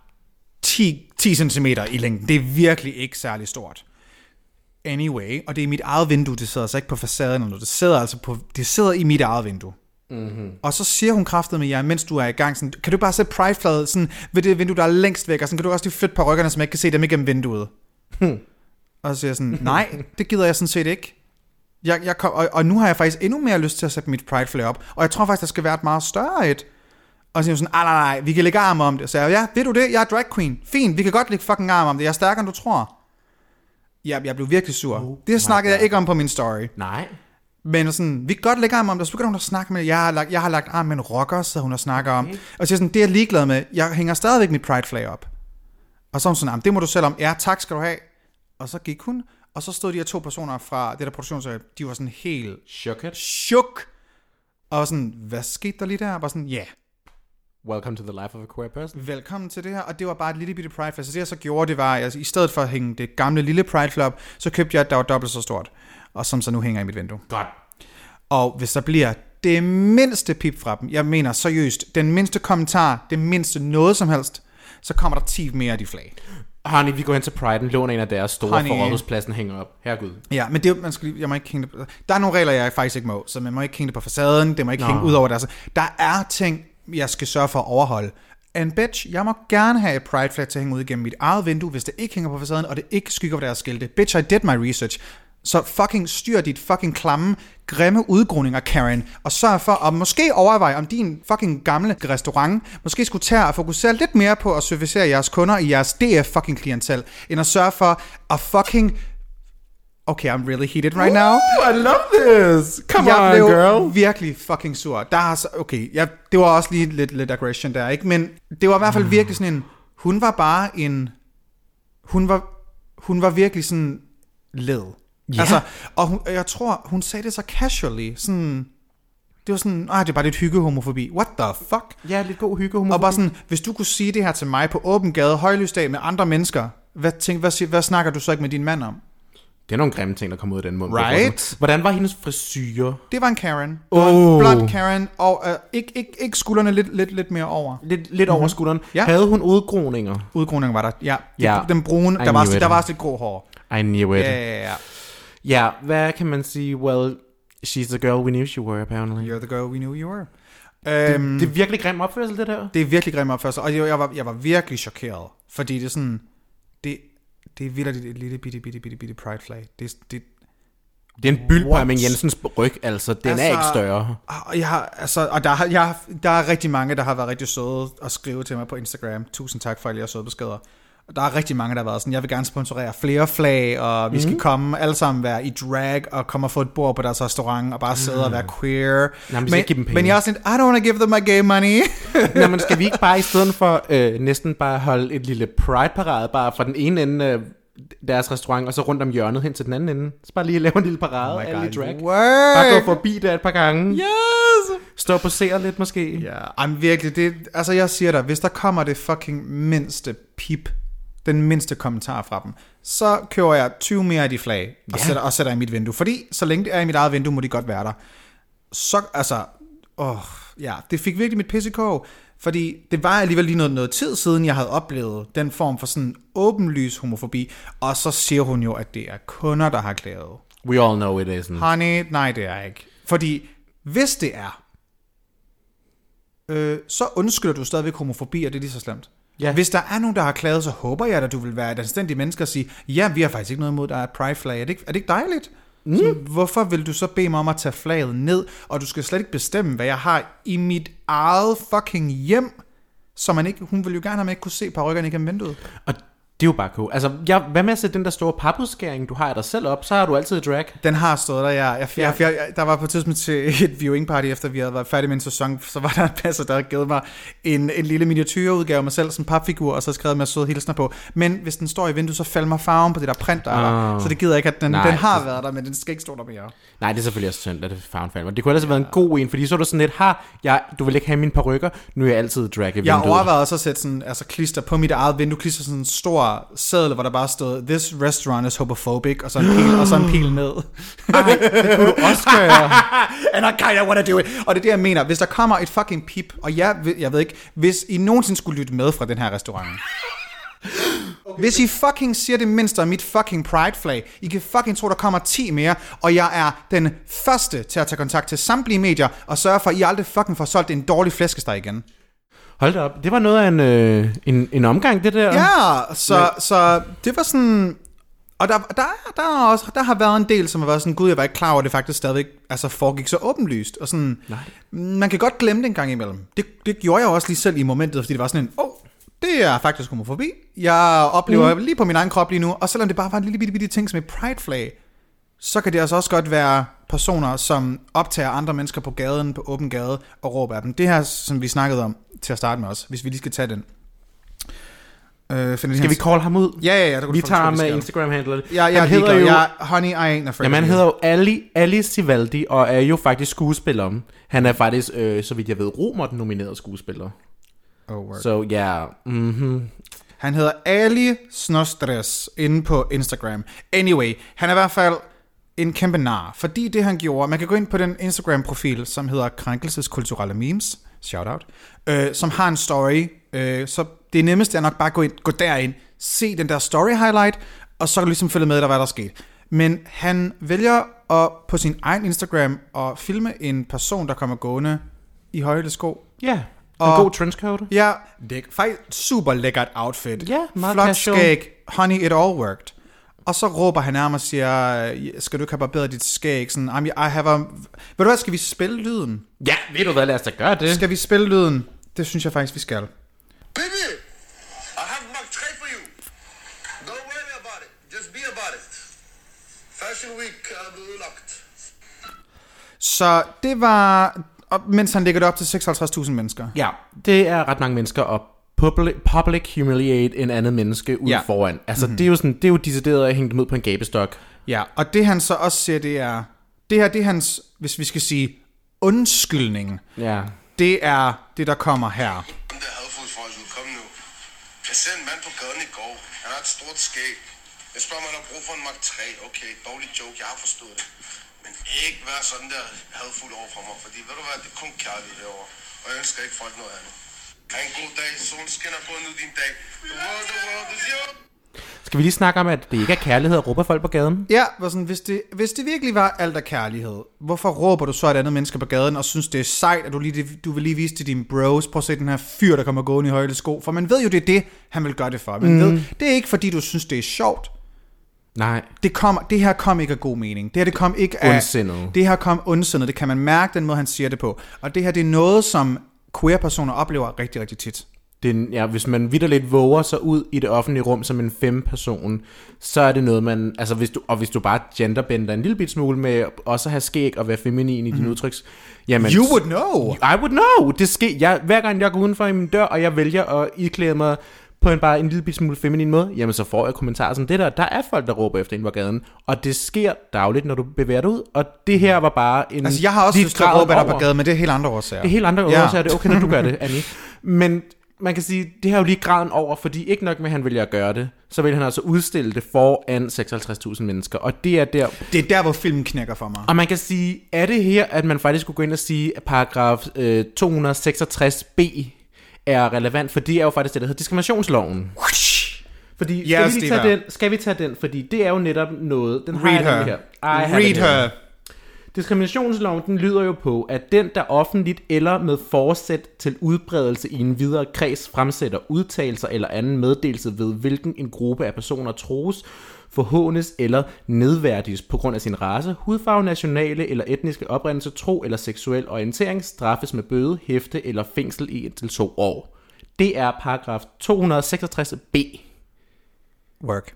10, 10 cm i længden. Det er virkelig ikke særlig stort. Anyway, og det er mit eget vindue, det sidder altså ikke på facaden eller noget. Det sidder altså på, det sidder i mit eget vindue. Mm-hmm. Og så siger hun kraftet med jer, mens du er i gang, sådan, kan du bare sætte pride sådan ved det vindue, der er længst væk, og sådan, kan du også lige flytte på ryggerne, så man ikke kan se dem igennem vinduet. Og så siger jeg sådan, nej, det gider jeg sådan set ikke. Jeg, jeg kom, og, og nu har jeg faktisk endnu mere lyst til at sætte mit pride flag op, og jeg tror faktisk, der skal være et meget større et. Og så hun sådan, "Ah, nej, nej, nej, vi kan lægge arm om det. Så jeg, ja, ved du det? Jeg er drag queen. Fint, vi kan godt lægge fucking arm om det. Jeg er stærkere, end du tror. Jeg, jeg blev virkelig sur. Oh det snakkede jeg ikke om på min story. Nej. Men sådan, vi kan godt lægge arm om det. Så begynder hun at snakke med, jeg har lagt, jeg har lagt arm med en rocker, så hun har snakket om. Og siger sådan, det er jeg ligeglad med. Jeg hænger stadigvæk mit pride flag op. Og så er hun sådan, "Jamen, det må du selv om. Ja, tak skal du have. Og så gik hun, og så stod de her to personer fra det der produktionsselskab, de var sådan helt Shook it. chuk. Og sådan, hvad skete der lige der? Og sådan, ja, yeah, Welcome to the life of a queer person. velkommen til det her. Og det var bare et lille bitte pride flag. Så det jeg så gjorde, det var, altså, i stedet for at hænge det gamle lille pride flag op, så købte jeg et, der var dobbelt så stort. Og som så nu hænger i mit vindue. Godt. Og hvis der bliver det mindste pip fra dem, jeg mener seriøst, den mindste kommentar, det mindste noget som helst, så kommer der 10 mere af de flag. Honey, vi går hen til Pride, låner en af deres store Honey. for Rådhuspladsen hænger op. Herregud. Ja, men det, man skal, jeg må ikke hænge det på, Der er nogle regler, jeg faktisk ikke må, så man må ikke hænge det på facaden, det må ikke. Nå. hænge ud over deres... Der er ting, jeg skal sørge for at overholde. And bitch, jeg må gerne have et pride flag til at hænge ud igennem mit eget vindue, hvis det ikke hænger på facaden, og det ikke skygger på deres skilte. Bitch, I did my research. Så fucking styr dit fucking klamme, grimme udgroninger, Karen, og sørg for at måske overveje, om din fucking gamle restaurant måske skulle tage og fokusere lidt mere på at servicere jeres kunder i jeres DF fucking klientel, end at sørge for at fucking Okay, I'm really heated right now. I love this. Come jeg blev virkelig fucking sur. Der er så, okay, jeg, det var også lige lidt, lidt aggression der, ikke? Men det var i hvert fald virkelig sådan en, hun var bare en, hun var, hun var virkelig sådan led. Ja. Altså, og hun, jeg tror, hun sagde det så casually, sådan, det var sådan, ah, det er bare lidt hyggehomofobi. What the fuck? Ja, lidt god hygge, Og bare sådan, hvis du kunne sige det her til mig på åben gade, højlysdag med andre mennesker, hvad, tænk, hvad, hvad snakker du så ikke med din mand om? Det er nogle grimme ting, der kommer ud af den mund. Right? Hvordan var hendes frisyr? Det var en Karen. Det Oh. blond Karen, og uh, ikke, ikke, ikke skuldrene lidt, lidt, lidt mere over. Lidt, lidt over skulderen. Ja. Havde hun udgroninger? Udgroningen var der, ja. Ja. Den brune, I der var, it. der var også lidt grå hår. I knew it. Ja, ja, ja. Ja, hvad kan man sige? Well, she's the girl we knew she were, apparently. You're the girl we knew you were. Det, Um, det er virkelig grim opførsel, det der. det er virkelig grimt opførsel, og jeg, jeg, var, jeg var virkelig chokeret, fordi det er sådan, det, det er vildt et lille bitte, bitte, bitte, bitte pride flag. Det, det, Det er en byld på What? Amin Jensens ryg, altså. Den altså, er ikke større. og jeg har, altså, og der, har- jeg, der er rigtig mange, der har været rigtig søde og skrive til mig på Instagram. Tusind tak for alle jeres søde beskeder. Og der er rigtig mange, der har været sådan, jeg vil gerne sponsorere flere flag, og vi skal komme alle sammen være i drag, og komme og få et bord på deres restaurant, og bare sidde og være queer. Jamen, vi skal men, ikke give dem penge. men jeg er sådan, I don't want to give them my gay money. Nå, men skal vi ikke bare i stedet for øh, næsten bare holde et lille pride-parade, bare fra den ene ende af deres restaurant, og så rundt om hjørnet hen til den anden ende? Så bare lige lave en lille parade, oh alle i drag. Word. Bare gå forbi der et par gange. Yes! Stå og posere lidt måske. Ja, I'm virkelig, det, altså jeg siger dig, hvis der kommer det fucking mindste pip den mindste kommentar fra dem, så køber jeg 20 mere af de flag, og, Ja. sætter, og sætter i mit vindue. Fordi så længe det er i mit eget vindue, må de godt være der. Så, altså, åh, ja, det fik virkelig mit pisse i kog, fordi det var alligevel lige noget, noget tid siden, jeg havde oplevet den form for sådan åbenlys homofobi, og så siger hun jo, at det er kunder, der har klaget. We all know it isn't. Honey, nej, det er ikke. Fordi hvis det er, øh, så undskylder du stadigvæk homofobi, og det er lige så slemt. Ja. Hvis der er nogen, der har klaget, så håber jeg, at du vil være et anstændigt menneske og sige, ja, vi har faktisk ikke noget imod, der er et pride flag. Er det ikke, er det ikke dejligt? Mm. Så, hvorfor vil du så bede mig om at tage flaget ned, og du skal slet ikke bestemme, hvad jeg har i mit eget fucking hjem? Så man ikke, hun vil jo gerne have, at man ikke kunne se parrykkerne igennem vinduet. Og det er jo bare cool. Altså, jeg, hvad med at sætte den der store papudskæring, du har af dig selv op, så har du altid drag. Den har stået der, ja. Jeg, jeg, jeg, jeg, der var på et tidspunkt til et viewing party, efter vi havde været færdige med en sæson, så var der en passer, der havde givet mig en, en lille miniatyrudgave af mig selv som papfigur, og så skrevet med søde hilsner på. Men hvis den står i vinduet, så falder mig farven på det der print, der er der. Ah. Så det gider jeg ikke, at den, Nej, den har det- været der, men den skal ikke stå der mere. Nej, det er selvfølgelig også synd, at det farven falder. Men det kunne ellers have været en god en, fordi så er du sådan lidt, har jeg, du vil ikke have mine parykker, nu er jeg altid drag i Jeg vinduet. overvejede også at sætte sådan, altså klister på mit eget vindue, klister sådan en stor seddel, hvor der bare stod, this restaurant is homophobic, og så en pil, og så en pil ned. Ej, det kunne du også gøre. And I kinda wanna do it. Og det er det, jeg mener. Hvis der kommer et fucking pip, og jeg, jeg ved ikke, hvis I nogensinde skulle lytte med fra den her restaurant, hvis I fucking siger det mindste om mit fucking pride flag, I kan fucking tro, der kommer 10 mere, og jeg er den første til at tage kontakt til samtlige medier, og sørge for, at I aldrig fucking får solgt en dårlig flæskesteg igen. Hold da op, det var noget af en, øh, en, en omgang, det der. Ja, så, så det var sådan... Og der, der, der, er også, der har været en del, som har været sådan, gud, jeg var ikke klar over, at det faktisk stadigvæk altså, foregik så åbenlyst. Og sådan, Nej. Man kan godt glemme det en gang imellem. Det, det gjorde jeg også lige selv i momentet, fordi det var sådan en, åh, oh, det er faktisk homofobi. Jeg oplever mm. lige på min egen krop lige nu, og selvom det bare var en lille bitte, bitte ting som et pride flag, så kan det altså også godt være personer, som optager andre mennesker på gaden, på åben gade, og råber af dem. Det her, som vi snakkede om til at starte med os, hvis vi lige skal tage den. Øh, Skal vi call ham ud? Ja, ja, ja. Kunne Vi tager faktisk med skal. Instagram-handler. Ja, jeg han hedder jo... Jeg, honey, I ain't afraid Jamen, han hedder jo Ali, Ali Sivaldi, og er jo faktisk skuespiller. Han er faktisk, øh, så vidt jeg ved, romert nomineret skuespiller. Oh, word. Så ja, yeah, mhm. Han hedder Ali Snostres inde på Instagram. Anyway, han er i hvert fald en kæmpe nar, fordi det han gjorde, man kan gå ind på den Instagram-profil, som hedder Krænkelseskulturelle Memes, shout out, øh, som har en story, øh, så det nemmeste er nok bare at gå, ind, gå derind, se den der story highlight, og så kan du ligesom følge med, der hvad der er sket. Men han vælger at på sin egen Instagram at filme en person, der kommer gående i højde sko, ja, en Og- god trenchcoat. Ja, det er faktisk super lækkert outfit. Ja, meget Flot skæg. Honey, it all worked. Og så råber han nærmest og siger, skal du ikke have barberet dit skæg? Sådan, I have a... Ved du hvad, skal vi spille lyden? Ja, ved du hvad, lad os da gøre det. Skal vi spille lyden? Det synes jeg faktisk, vi skal. Baby, I have Mark 3 for you. Don't worry about it. Just be about it. Fashion Week er blevet lagt. Så det var... Og mens han lægger det op til 56.000 mennesker. Ja, det er ret mange mennesker at public, public humiliate en anden menneske ud Ja. foran. Altså, mm-hmm. det, er jo sådan, det er jo decideret at hænge dem ud på en gabestok. Ja, og det han så også siger, det er... Det her, det er hans, hvis vi skal sige, undskyldning. Ja. Det er det, der kommer her. Dem der hadfodsfolket, kom nu. Jeg ser en mand på gaden i går. Han har et stort skæg. Jeg spørger, om han har brug for en Mark 3. Okay, dårlig joke, jeg har forstået det. Men ikke være sådan der hadfuld over for mig, fordi ved du hvad, det er kun kærlighed herovre. Og jeg ønsker ikke folk noget andet. Ha' en god dag. Solen skinner på nu din dag. The world, the world is yours. Skal vi lige snakke om, at det ikke er kærlighed at råbe folk på gaden? Ja, var sådan, hvis, det, hvis det virkelig var alt af kærlighed, hvorfor råber du så et andet menneske på gaden og synes, det er sejt, at du, lige, du vil lige vise til dine bros, prøv at se den her fyr, der kommer gående i højde sko, for man ved jo, det er det, han vil gøre det for. Man mm. ved, det er ikke fordi, du synes, det er sjovt. Nej. Det, kom, det her kom ikke af god mening. Det her det kom ikke af... Ondsindet. Det her kom ondsindet. Det kan man mærke, den måde, han siger det på. Og det her, det er noget, som queer-personer oplever rigtig, rigtig tit. Det ja, hvis man vidderligt våger sig ud i det offentlige rum som en fem person, så er det noget, man... Altså, hvis du, og hvis du bare genderbender en lille bit smule med også at have skæg og være feminin i din udtryks... Jamen, You would know! I would know! Det sker, jeg, hver gang jeg går udenfor i min dør, og jeg vælger at iklæde mig på en bare en lille smule feminin måde, jamen så får jeg kommentarer som det der. Der er folk, der råber efter en på gaden, og det sker dagligt, når du bevæger dig ud, og det her var bare en... Altså, jeg har også lyst til at råbe dig på gaden, men det er helt andre årsager. Det er helt andre ja. årsager, det er okay, når du gør det, Annie. Men man kan sige, det har jo lige graden over, fordi ikke nok med, at han vælger at gøre det, så vil han altså udstille det foran 56.000 mennesker, og det er der, Det er der, hvor filmen knækker for mig. og man kan sige, er det her, at man faktisk skulle gå ind og sige, at paragraf øh, 266b er relevant, for det er jo faktisk det, der hedder diskriminationsloven. Fordi, skal, Yes, vi lige tage den, skal vi tage den? Fordi det er jo netop noget, den har Read jeg her. her. Read it here. her. Diskriminationsloven den lyder jo på, at den, der offentligt eller med forsæt til udbredelse i en videre kreds fremsætter udtalelser eller anden meddelelse ved, hvilken en gruppe af personer troes, forhånes eller nedværdiges på grund af sin race, hudfarve, nationale eller etniske oprindelse, tro eller seksuel orientering, straffes med bøde, hæfte eller fængsel i indtil to år. Det er paragraf 266b Work.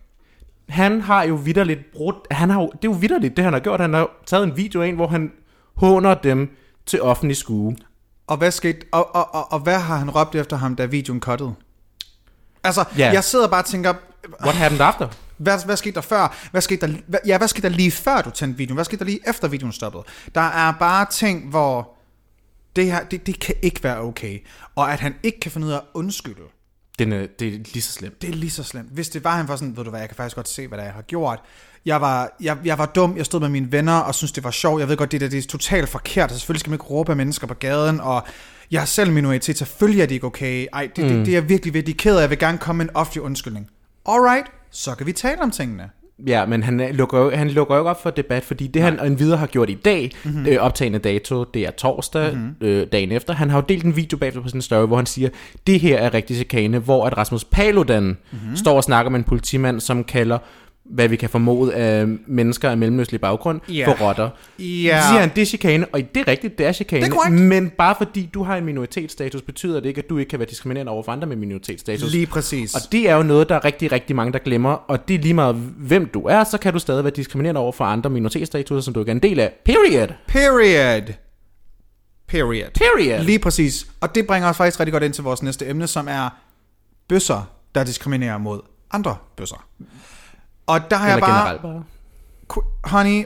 han har jo vidderligt brudt, han har jo, det er jo vidderligt, det han har gjort. Han har taget en video af en, hvor han håner dem til offentlig skue. Og hvad, skete, og, og, og, og hvad har han råbt efter ham, da videoen cuttede? Altså, yeah. jeg sidder bare og tænker, What happened after? Hvad, hvad skete der før? Hvad skete der, hvad, ja, hvad skete der lige før du tændte videoen? Hvad skete der lige efter videoen stoppede? Der er bare ting, hvor det her, det, det kan ikke være okay. Og at han ikke kan finde ud af at undskylde, Den er, det er lige så slemt. det er lige så slemt. Hvis det var, han var sådan, ved du hvad, jeg kan faktisk godt se, hvad det er, jeg har gjort. Jeg var, jeg, jeg var dum, jeg stod med mine venner og synes det var sjovt. Jeg ved godt, det, der, det er totalt forkert, og selvfølgelig skal man ikke råbe af mennesker på gaden, og jeg er selv minoritet, selvfølgelig er det ikke okay. Ej, det, mm. det, det, er jeg virkelig, virkelig ked af. Jeg vil gerne komme med en offentlig undskyldning. Alright, så kan vi tale om tingene. Ja, men han, er- lukker jo, han lukker jo ikke op for debat, fordi det han endvidere har gjort i dag, mm-hmm. øh, optagende dato, det er torsdag, mm-hmm. øh, dagen efter, han har jo delt en video bagefter på sin story, hvor han siger, det her er rigtig chikane, hvor at Rasmus Paludan mm-hmm. står og snakker med en politimand, som kalder hvad vi kan formode af mennesker af mellemøstlig baggrund, Ja. for rotter. Ja. Så siger han, det er chikane, og det er rigtigt, det er chikane, Det er men bare fordi du har en minoritetsstatus, betyder det ikke, at du ikke kan være diskriminerende over for andre med minoritetsstatus. Lige præcis. Og det er jo noget, der er rigtig, rigtig mange, der glemmer. Og det er lige meget, hvem du er, så kan du stadig være diskriminerende over for andre minoritetsstatuser, som du ikke er en del af. Period. Period. Period. Period. Lige præcis. Og det bringer os faktisk rigtig godt ind til vores næste emne, som er bøsser, der diskriminerer mod andre bøsser. Og der har jeg bare... bare. Honey,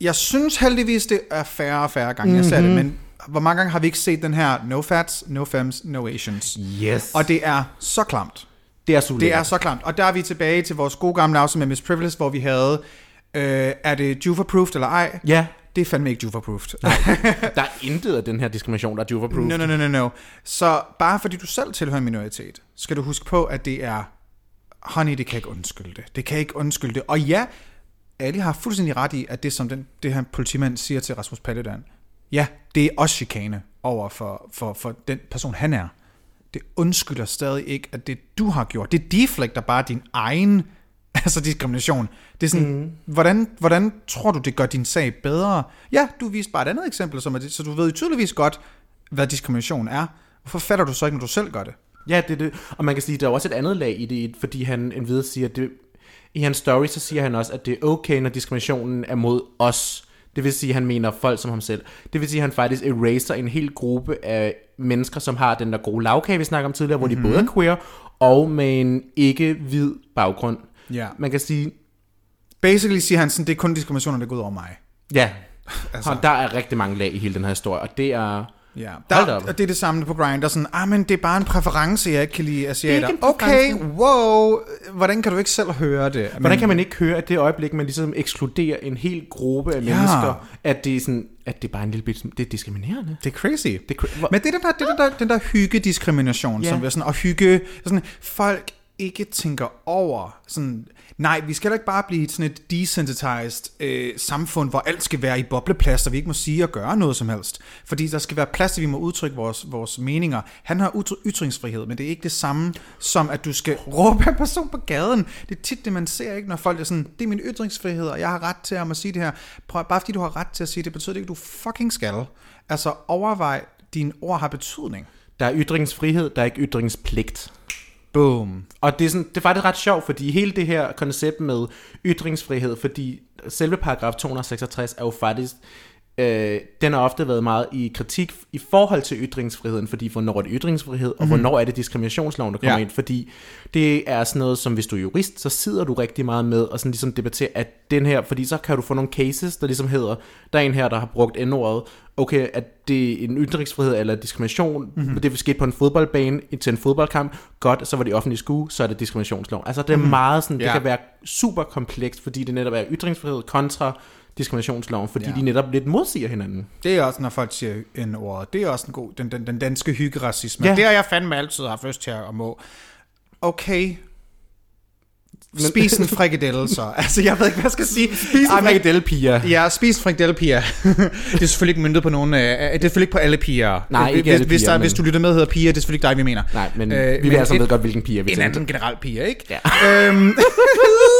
jeg synes heldigvis, det er færre og færre gange, mm-hmm. jeg ser det, men hvor mange gange har vi ikke set den her no fats, no femmes, no Asians? Yes. Og det er så klamt. det er så Det er så klamt. Og der er vi tilbage til vores gode gamle afsnit med Miss Privilege, hvor vi havde, øh, er det Juve-approved eller ej? Ja, Det er fandme ikke Juve-approved. der er intet af den her diskrimination, der er due approved. No, no, no, no, no. Så bare fordi du selv tilhører en minoritet, skal du huske på, at det er, honey, det kan ikke undskylde det. Det kan ikke undskylde det. Og ja, Ali har fuldstændig ret i, at det som den, det her politimand siger til Rasmus Paludan, ja, det er også chikane over for, for, for den person, han er. Det undskylder stadig ikke, at det du har gjort, det deflekter bare din egen altså diskrimination. Det er sådan, mm. hvordan, hvordan tror du, det gør din sag bedre? Ja, du viste bare et andet eksempel, som er det, så du ved tydeligvis godt, hvad diskrimination er. Hvorfor fatter du så ikke, når du selv gør det? Ja, det er det. Og man kan sige, der er også et andet lag i det, fordi han endvidere siger, at det, i hans story, så siger han også, at det er okay, når diskriminationen er mod os. Det vil sige, at han mener folk som ham selv. Det vil sige, at han faktisk eraser en hel gruppe af mennesker, som har den der gode lavkage, vi snakker om tidligere, hvor de både er queer og med en ikke-hvid baggrund. Ja. Man kan sige, Basically siger han sådan, det er kun diskriminationer, der går ud over mig. ja, altså. der er rigtig mange lag i hele den her historie, og det er... Ja, der, og det er det samme på Grindr, sådan, ah, men det er bare en præference, jeg ikke kan lide asiater. Okay, wow, hvordan kan du ikke selv høre det? Hvordan kan man ikke høre, at det øjeblik, man ligesom ekskluderer en hel gruppe af mennesker, at det er sådan, at det er bare en lille bit, det er diskriminerende. Det er crazy. Det er cra- Men det er den der, det er den der, den der hyggediskrimination, Ja. som er sådan, og hygge, sådan, folk ikke tænker over, sådan, nej, vi skal da ikke bare blive sådan et desensitized øh, samfund, hvor alt skal være i bobleplads, og vi ikke må sige og gøre noget som helst. Fordi der skal være plads til, at vi må udtrykke vores, vores meninger. Han har ytringsfrihed, men det er ikke det samme som, at du skal råbe en person på gaden. Det er tit det, man ser ikke, når folk er sådan, det er min ytringsfrihed, og jeg har ret til at sige det her. Prøv, bare fordi du har ret til at sige det, betyder det ikke, at du fucking skal. Altså overvej, dine ord har betydning. Der er ytringsfrihed, der er ikke ytringspligt. Boom. Og det er, sådan, det er faktisk ret sjovt, fordi hele det her koncept med ytringsfrihed, fordi selve paragraf 266 er jo faktisk øh, den har ofte været meget i kritik i forhold til ytringsfriheden, fordi hvornår er det ytringsfrihed, og hvornår er det diskriminationsloven, der kommer Ja. ja. ind, fordi det er sådan noget, som hvis du er jurist, så sidder du rigtig meget med og sådan ligesom debatterer, at den her, fordi så kan du få nogle cases, der ligesom hedder, der er en her, der har brugt n-ordet, okay, at det er en ytringsfrihed eller diskrimination, mm-hmm. det vil ske på en fodboldbane til en fodboldkamp, godt, så var det offentlig skue, så er det diskriminationslov. Altså det er mm-hmm. meget sådan, det Ja. kan være super komplekst, fordi det netop er ytringsfrihed kontra diskriminationsloven, fordi Ja. de netop lidt modsiger hinanden. Det er også, når folk siger en ord. Det er også en god, den, den, den danske hyggeracisme. Ja. Det har jeg fandme altid haft lyst til at må. Okay. Spis en frikadelle så. altså, jeg ved ikke, hvad jeg skal sige. Spis en frikadelle, piger. Ja, spis en frikadelle, piger. det er selvfølgelig ikke myndet på nogen... Øh, det er selvfølgelig ikke på alle piger. Nej, ikke hvis, alle hvis, piger, der, men- hvis du lytter med hedder piger, det er selvfølgelig ikke dig, vi mener. Nej, men øh, vi vil altså en- ved godt, hvilken piger vi En anden generelt piger, ikke? Ja. Øhm,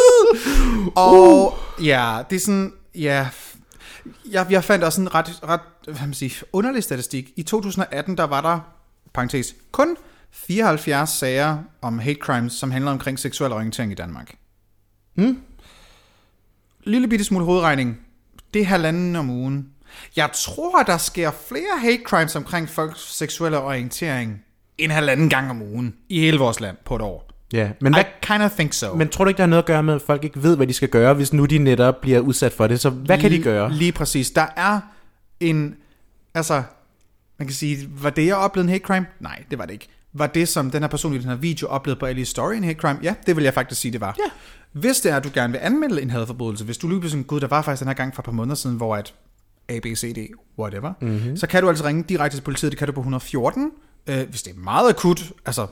og ja, det er sådan, ja, jeg, jeg fandt også en ret, ret hvad man sige, underlig statistik. I 2018, der var der, parentes, kun 74 sager om hate crimes, som handler omkring seksuel orientering i Danmark. Hmm? Lille bitte smule hovedregning. Det er halvanden om ugen. Jeg tror, der sker flere hate crimes omkring folks seksuelle orientering en halvanden gang om ugen i hele vores land på et år. Ja, men, I hvad, kind of think so. men tror du ikke, der er noget at gøre med, at folk ikke ved, hvad de skal gøre, hvis nu de netop bliver udsat for det? Så hvad kan de gøre? Lige præcis. Der er en... Altså, man kan sige, var det, jeg oplevede en hate crime? Nej, det var det ikke. Var det, som den her person i den her video oplevede på Alice Story en hate crime? Ja, det vil jeg faktisk sige, det var. Ja. Hvis det er, at du gerne vil anmelde en hadforbrydelse, hvis du lige sådan, gud, der var faktisk den her gang for et par måneder siden, hvor at A, B, C, D, whatever, mm-hmm. så kan du altså ringe direkte til politiet, det kan du på 114, øh, hvis det er meget akut, altså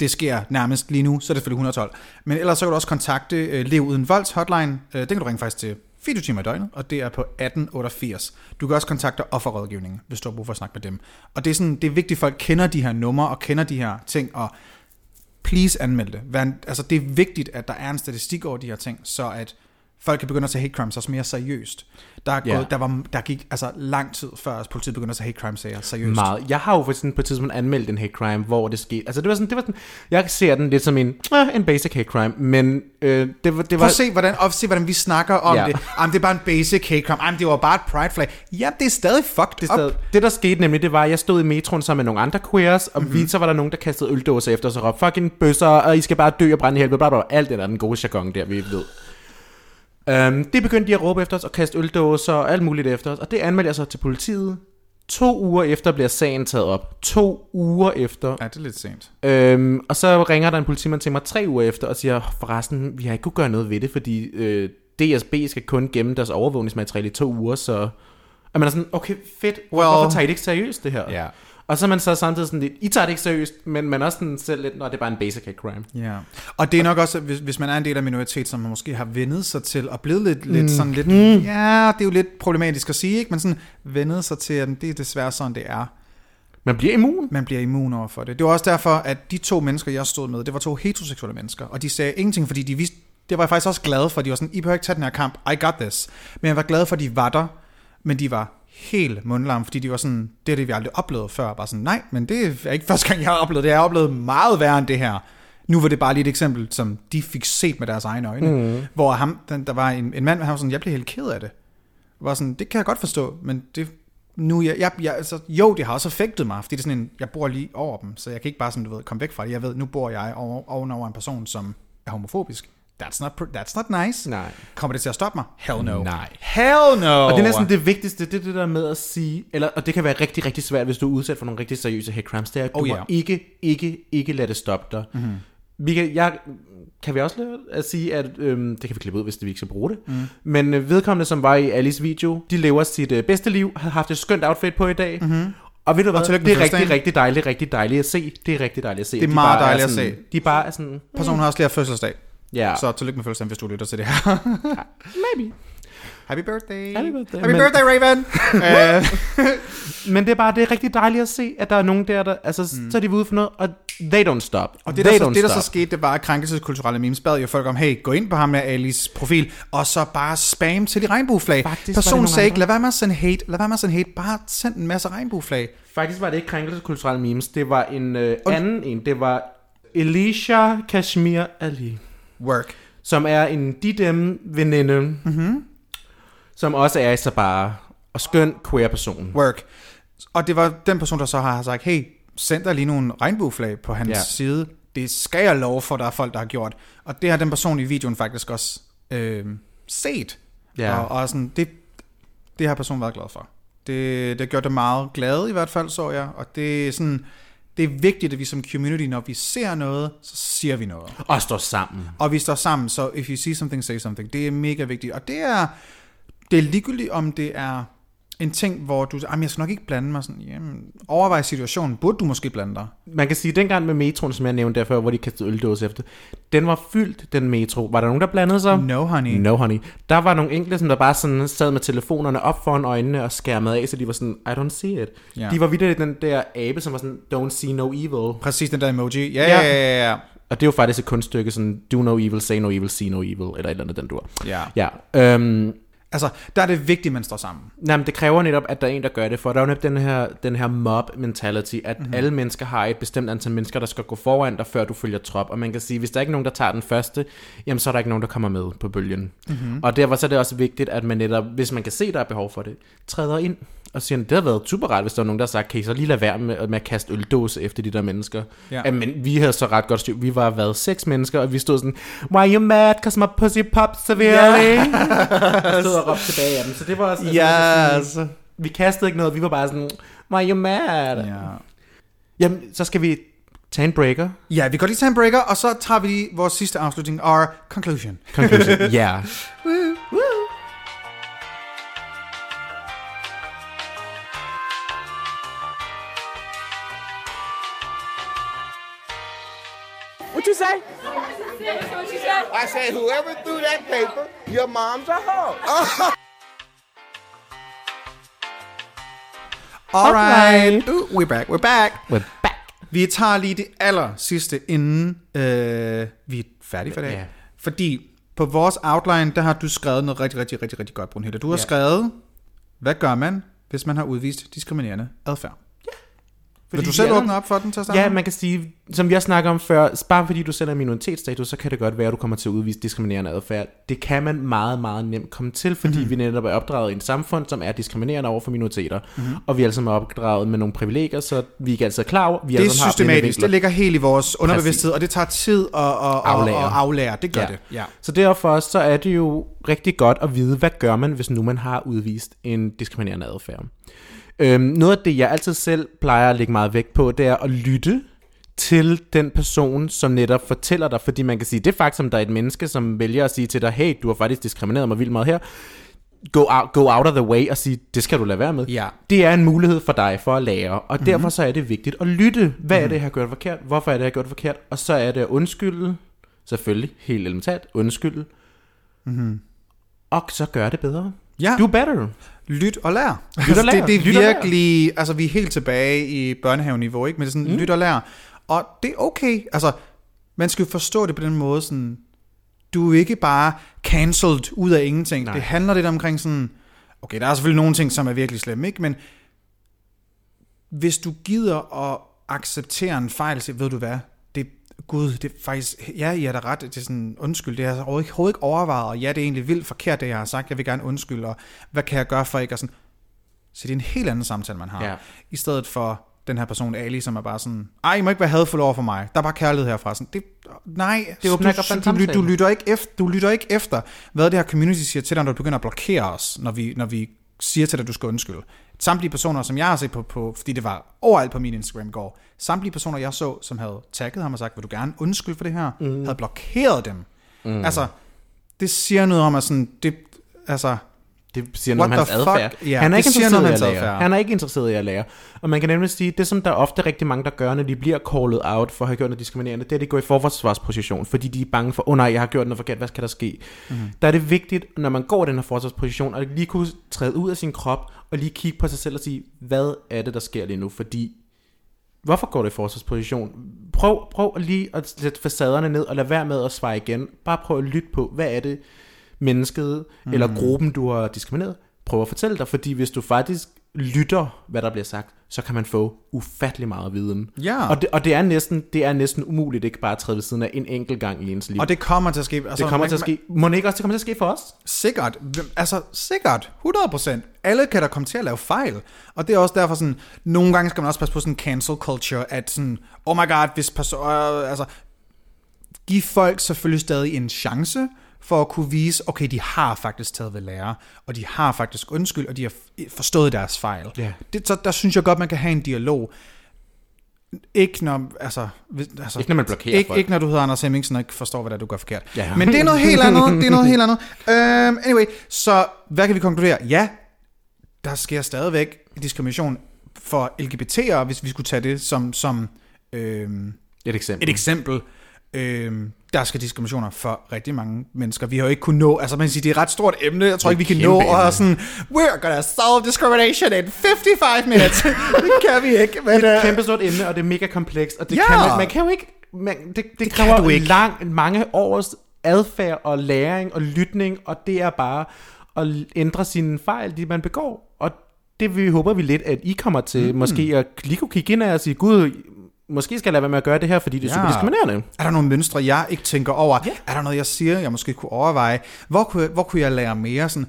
det sker nærmest lige nu, så er det selvfølgelig 112. Men ellers så kan du også kontakte øh, Lev Uden Volds hotline, øh, den kan du ringe faktisk til 24 timer i døgnet, og det er på 1888. Du kan også kontakte offerrådgivningen, hvis du har brug for at snakke med dem. Og det er, sådan, det er vigtigt, at folk kender de her numre og kender de her ting, og please anmeld det. Vær altså det er vigtigt, at der er en statistik over de her ting, så at folk kan begynde at tage hate crimes også mere seriøst. Der, er gået, der, var, der gik altså lang tid før, at politiet begyndte at tage hate crimes sager seriøst. Meget. Jeg har jo for eksempel på et tidspunkt anmeldt en hate crime, hvor det skete. Altså det var sådan, det var sådan, jeg ser den lidt som en, øh, en basic hate crime, men øh, det var, det Prøv var at se, hvordan, og se, hvordan vi snakker om Ja. det. Jamen, det er bare en basic hate crime. Jamen, det var bare et pride flag. Ja, det er stadig fucked det, up. sted, det der skete nemlig, det var, at jeg stod i metroen sammen med nogle andre queers, og mm-hmm. vi, så var der nogen, der kastede øldåser efter og råbte, fucking bøsser, og I skal bare dø og brænde i helvede, bla, bla, bla. alt det der, den gode jargon der, vi ved. Um, det begyndte de at råbe efter os og kaste øldåser og alt muligt efter os, og det anmeldte jeg så til politiet. To uger efter bliver sagen taget op. To uger efter. Ja, det er lidt sent. Øhm, og så ringer der en politimand til mig tre uger efter og siger, forresten, vi har ikke kunne gøre noget ved det, fordi øh, DSB skal kun gemme deres overvågningsmateriale i to uger, så... Og man er sådan, okay, fedt, well, Well- hvorfor tager I det ikke seriøst, det her? Ja. Og så er man så samtidig sådan lidt, I tager det ikke seriøst, men man også sådan selv lidt, når det er bare en basic hate crime. Ja, og det er nok også, hvis, hvis man er en del af minoritet, som man måske har vendet sig til, og blevet lidt, lidt Mm. sådan lidt, ja, det er jo lidt problematisk at sige, ikke? men sådan vendet sig til, at det er desværre sådan, det er. Man bliver immun. Man bliver immun over for det. Det var også derfor, at de to mennesker, jeg stod med, det var to heteroseksuelle mennesker, og de sagde ingenting, fordi de vidste, det var jeg faktisk også glad for, de var sådan, I behøver ikke tage den her kamp, I got this. Men jeg var glad for, at de var der, men de var helt mundlarm, fordi de var sådan, det er det, vi aldrig oplevet før. Bare sådan, nej, men det er ikke første gang, jeg har oplevet det. Jeg har oplevet meget værre end det her. Nu var det bare lige et eksempel, som de fik set med deres egne øjne. Mm. Hvor ham, den, der var en, en mand, han var sådan, jeg blev helt ked af det. Var sådan, det kan jeg godt forstå, men det, nu, jeg, jeg, jeg, altså, jo, det har også affektet mig, fordi det er sådan en, jeg bor lige over dem, så jeg kan ikke bare sådan, du ved, komme væk fra det. Jeg ved, nu bor jeg over, ovenover en person, som er homofobisk. That's not, that's not nice. Nej. Kommer det til at stoppe mig? Hell no. Nej. Hell no. Og det er næsten det vigtigste, det er det der med at sige, eller, og det kan være rigtig, rigtig svært, hvis du er udsat for nogle rigtig seriøse hate crimes, det er, at du Oh, oh, må ikke, ikke, ikke lade det stoppe dig. Mm-hmm. Vi kan, jeg, kan vi også lade at sige, at øhm, det kan vi klippe ud, hvis det, vi ikke skal bruge det. Mm. Men øh, vedkommende, som var i Alice video, de lever sit øh, bedste liv, har haft et skønt outfit på i dag. Mm-hmm. Og ved du hvad, det er rigtig, rigtig dejligt, rigtig dejligt at se. Det er rigtig dejligt at se. Det er De meget dejligt at sådan, se. De bare er sådan, Personen har også lige fødselsdag. Ja, Så tillykke med fødselsdagen, hvis du lytter til det her. maybe. Happy birthday. Happy birthday. Happy Men- birthday, Raven. uh, Men det er bare, det er rigtig dejligt at se, at der er nogen der, der altså, mm. så er de ude for noget, og they don't stop. Og det, they der, så, don't det, der så stop. skete, det var, at krænkelseskulturelle memes bad jo folk om, hey, gå ind på ham med Alis profil, og så bare spam til de regnbueflag. Faktisk Personen sagde ikke, lad være med at sende hate, lad være med at sende hate, bare send en masse regnbueflag. Faktisk var det ikke krænkelseskulturelle memes, det var en øh, anden en. Det var Elisha Kashmir Ali, Work. som er en de dem veninde, mm-hmm. som også er i Sabah. Og skøn queer person. work. Og det var den person, der så har sagt, hey, send dig lige nogle regnbueflag på hans ja. side. Det skal jeg love for, der er folk, der har gjort. Og det har den person i videoen faktisk også øh, set. Ja. Og, og sådan, det, det har personen været glad for. Det, det gjorde det meget glad i hvert fald, så jeg. Og det er sådan, det er vigtigt, at vi som community, når vi ser noget, så siger vi noget. Og står sammen. Og vi står sammen, så if you see something, say something. Det er mega vigtigt. Og det er, det er ligegyldigt, om det er en ting, hvor du siger, "Jamen, jeg skal nok ikke blande mig. Sådan, jamen, overvej situationen. Burde du måske blande dig? Man kan sige, at dengang med metroen, som jeg nævnte derfor, hvor de kastede øldåse efter, den var fyldt, den metro. Var der nogen, der blandede sig? No, honey. No, honey. Der var nogle enkelte, som der bare sådan sad med telefonerne op foran øjnene og skærmede af, så de var sådan, I don't see it. Ja. De var videre den der abe, som var sådan, don't see no evil. Præcis den der emoji. Ja, Ja. ja, ja, ja. Og det er jo faktisk et kunststykke, sådan, do no evil, say no evil, see no evil, eller et eller andet, den dur. Ja. Ja. Øhm, Altså, der er det vigtigt, at man står sammen. Nej, men det kræver netop, at der er en, der gør det, for der er jo netop den her, den her mob mentality, at Mhm. mm-hmm. alle mennesker har et bestemt antal mennesker, der skal gå foran dig, før du følger trop. Og man kan sige, hvis der ikke er nogen, der tager den første, jamen så er der ikke nogen, der kommer med på bølgen. Mhm. Mm-hmm. Og derfor så er det også vigtigt, at man netop, hvis man kan se, der er behov for det, træder ind og siger, det har været super rart, hvis der er nogen, der har sagt, kan I så lige lade være med, med at kaste øldåse efter de der mennesker. Ja. Ja. Men vi havde så ret godt styr. Vi var været seks mennesker, og vi stod sådan, why you mad, cause my pussy popped severely? og stod og råbte tilbage af dem. Så det var også... altså, sige, Yes. vi kastede ikke noget, vi var bare sådan, why you mad? Ja. Ja. Jamen, så skal vi tage en breaker. ja, vi går lige til en breaker, og så tager vi lige vores sidste afslutning, our conclusion. Conclusion. Ja. yeah. Say? I said, whoever threw that paper, your mom's a hoe. Alright. Uh, we're back, we're back. We're back. Vi tager lige det aller sidste, inden øh, vi er færdige for i dag. Ja. Fordi på vores outline, der har du skrevet noget rigtig, rigtig, rigtig, rigtig godt, Brunhilde. Du har Ja. skrevet, hvad gør man, hvis man har udvist diskriminerende adfærd? Vil Fordi du selv åbne op for den til at starte Ja, man kan sige, som vi har snakket om før, bare fordi du selv er minoritetsstatus, så kan det godt være, at du kommer til at udvise diskriminerende adfærd. Det kan man meget, meget nemt komme til, fordi Mhm. mm-hmm. vi netop er opdraget i et samfund, som er diskriminerende over for minoriteter. Mm-hmm. Og vi er sammen opdraget med nogle privilegier, så vi er ikke altid klar over. Vi det er sammen blinde systematisk. Det ligger helt i vores underbevidsthed, og det tager tid at, at, Aflære. at aflære. Det gør det. Ja. Så derfor så er det jo rigtig godt at vide, hvad gør man, hvis nu man har udvist en diskriminerende adfærd. Øhm, noget af det, jeg altid selv plejer at lægge meget vægt på, det er at lytte til den person, som netop fortæller dig, fordi man kan sige, det faktum, der er et menneske, som vælger at sige til dig, hey, du har faktisk diskrimineret mig vildt meget her, go out, go out of the way og sige, det skal du lade være med. Ja. Det er en mulighed for dig for at lære, og mm-hmm. derfor så er det vigtigt at lytte. Hvad mm-hmm. er det, jeg har gjort forkert? Hvorfor er det, jeg har gjort forkert? Og så er det at undskylde, selvfølgelig, helt elementært, undskylde, mm-hmm. og så gør det bedre. Ja. Do better. Lyt og lær. Lyt og lær. Det, det er Lyt virkelig, altså vi er helt tilbage i børnehaveniveau, ikke? Men det er sådan, mm. lyt og lær. Og det er okay, altså man skal jo forstå det på den måde, sådan, du er ikke bare cancelled ud af ingenting. Nej. Det handler lidt omkring sådan, okay, der er selvfølgelig nogle ting, som er virkelig slemme, ikke? Men hvis du gider at acceptere en fejl, så ved du hvad, Gud, det er faktisk, ja, I har da ret, det er sådan, undskyld, det har jeg overhovedet ikke, overvejet, og ja, det er egentlig vildt forkert, det jeg har sagt, jeg vil gerne undskylde, og hvad kan jeg gøre for ikke, og sådan, så det er en helt anden samtale, man har, Ja. i stedet for den her person, Ali, som er bare sådan, ej, I må ikke være hadfuld over for mig, der er bare kærlighed herfra, sådan, det, nej, Det åbner du, ikke op du, du, lytter ikke efter, du lytter ikke efter, hvad det her community siger til dig, når du begynder at blokere os, når vi, når vi siger til dig, at du skal undskylde. Samtlige personer, som jeg har set på, på, fordi det var overalt på min Instagram i går, samtlige personer, jeg så, som havde tagget ham og sagt, vil du gerne undskylde for det her, mm. havde blokeret dem. Mm. Altså, det siger noget om, at sådan, det, altså, Det siger noget om What hans the adfærd. Ja, han er ikke interesseret om i at hans lære. Han er ikke interesseret i at lære. Og man kan nemlig sige, det som der er ofte rigtig mange, der gør, når de bliver called out for at have gjort noget diskriminerende, det er, at de går i forforsvarsposition, fordi de er bange for, åh oh, nej, jeg har gjort noget forkert, hvad skal der ske? Mm. Der er det vigtigt, når man går i den her forsvarsposition, at lige kunne træde ud af sin krop, og lige kigge på sig selv og sige, hvad er det, der sker lige nu? Fordi Hvorfor går du i forsvarsposition? Prøv, prøv lige at sætte facaderne ned og lad være med at svare igen. Bare prøv at lytte på, hvad er det mennesket mm. eller gruppen, du har diskrimineret, prøver at fortælle dig. Fordi hvis du faktisk lytter, hvad der bliver sagt, så kan man få ufattelig meget viden. Ja. Og det, og det, er næsten, det er næsten umuligt ikke bare at træde ved siden af en enkelt gang i ens liv. Og det kommer til at ske. Altså, det kommer man- til at ske. Må det ikke også det kommer til at ske for os? Sikkert. Altså, sikkert. 100%. Alle kan da komme til at lave fejl. Og det er også derfor sådan, nogle gange skal man også passe på sådan cancel culture, at sådan, oh my god, hvis person, øh, altså, give folk selvfølgelig stadig en chance for at kunne vise, okay, de har faktisk taget ved lære, og de har faktisk undskyld, og de har forstået deres fejl. Ja. Det, så der synes jeg godt, man kan have en dialog. Ikke når, altså, altså Ikke når man blokerer ikke, folk. ikke når du hedder Anders Hemmingsen og ikke forstår, hvad det er, du gør forkert. Ja. Men det er noget helt andet. Det er noget helt andet. Um, anyway, så hvad kan vi konkludere? Ja, der sker stadigvæk diskrimination for LGBT'ere, hvis vi skulle tage det som, som øhm, Et eksempel. et eksempel. Øhm, der skal diskriminationer for rigtig mange mennesker. Vi har jo ikke kunnet nå, altså man kan sige, det er et ret stort emne. Jeg tror ikke, vi kan nå emne. sådan, we're gonna solve discrimination in 55 minutes. det kan vi ikke. Men, Det er et øh, kæmpe stort emne, og det er mega komplekst, og det Ja. kan man, man kan jo ikke, man, det, det, det kan kræver du ikke. Lang, mange års adfærd og læring og lytning, og det er bare at ændre sine fejl, de man begår, og det vi håber vi lidt, at I kommer til mm. måske at lige kunne kigge ind og sige, gud, måske skal jeg lade være med at gøre det her, fordi det er super diskriminerende. Er der nogle mønstre, jeg ikke tænker over? Ja. Er der noget, jeg siger, jeg måske kunne overveje? Hvor kunne, jeg- hvor kunne jeg lære mere? Sådan,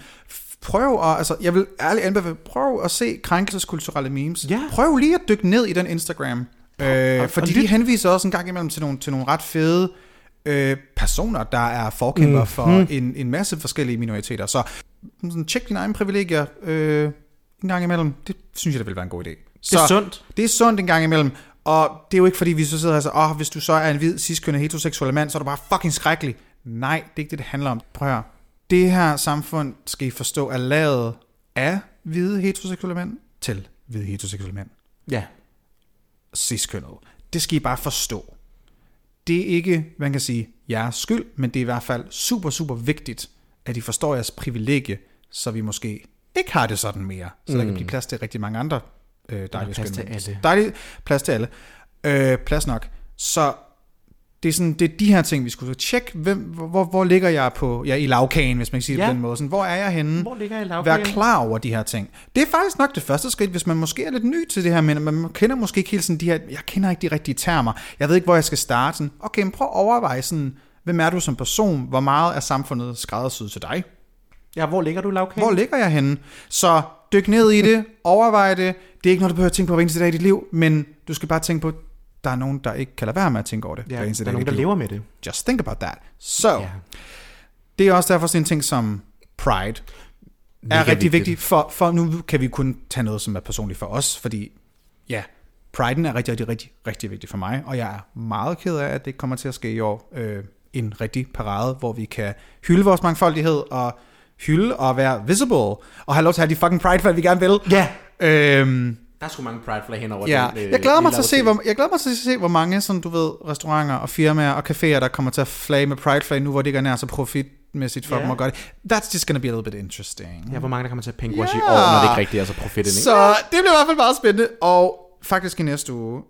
prøv at, altså, jeg vil ærligt anbefale, prøv at se krænkelseskulturelle memes. Ja. Prøv lige at dykke ned i den Instagram. Øh, fordi lyt- de henviser også en gang imellem til nogle, til nogle ret fede øh, personer, der er forkæmper mm. for en, en masse forskellige minoriteter. Så sådan, tjek dine egne privilegier øh, en gang imellem. Det synes jeg, det vil være en god idé. Så, Det er sundt. det er sundt en gang imellem. Og det er jo ikke fordi, vi så sidder og siger, åh, hvis du så er en hvid, ciskønnet, heteroseksuel mand, så er du bare fucking skrækkelig. Nej, det er ikke det, det handler om. Prøv at høre. Det her samfund, skal I forstå, er lavet af hvide heteroseksuelle mænd til hvide heteroseksuelle mænd. Ja. Ciskønnet. Det skal I bare forstå. Det er ikke, man kan sige, jeres skyld, men det er i hvert fald super, super vigtigt, at I forstår jeres privilegie, så vi måske ikke har det sådan mere. Så mm. der kan blive plads til rigtig mange andre øh, dejlige plads til alle. Dejlig plads til alle. Øh, plads nok. Så det er, sådan, det er de her ting, vi skulle tjekke. Hvem, hvor, hvor, ligger jeg på, ja, i lavkagen, hvis man kan sige det Ja. på den måde. Sådan, hvor er jeg henne? Hvor ligger jeg i Vær lavkagen? klar over de her ting. Det er faktisk nok det første skridt, hvis man måske er lidt ny til det her, men man kender måske ikke helt sådan de her, jeg kender ikke de rigtige termer. Jeg ved ikke, hvor jeg skal starte. Sådan, okay, men prøv at overveje sådan, hvem er du som person? Hvor meget er samfundet skræddersyet til dig? Ja, hvor ligger du i lavkagen? Hvor ligger jeg henne? Så dyk ned i det, overvej det. Det er ikke noget, du behøver at tænke på hver eneste dag i dit liv, men du skal bare tænke på, der er nogen, der ikke kan lade være med at tænke over det Ja, hver eneste der er nogen, der lever med det. Just think about that. Så, Ja. det er også derfor sådan en ting som pride er rigtig vigtigt. vigtigt, for, for nu kan vi kun tage noget, som er personligt for os, fordi ja, priden er rigtig, rigtig, rigtig, rigtig vigtig for mig, og jeg er meget ked af, at det kommer til at ske i år. Øh, en rigtig parade, hvor vi kan hylde vores mangfoldighed, og hylde og være visible, og have lov til at have de fucking pride vi gerne vil. Ja. Øhm, Der er sgu mange pride flag hen over ja. den. øh, Jeg glæder mig til at se, hvor, jeg glæder mig til at se, hvor mange sådan, du ved, restauranter og firmaer og caféer, der kommer til at flage med pride flag nu, hvor det ikke er nær så profitmæssigt for Ja. dem at gøre det. That's just gonna be a little bit interesting. Ja, hvor mange der kommer til at pinkwash i Ja. år, når det ikke rigtig er så profit ikke? Så det bliver i hvert fald meget spændende. Og faktisk i næste uge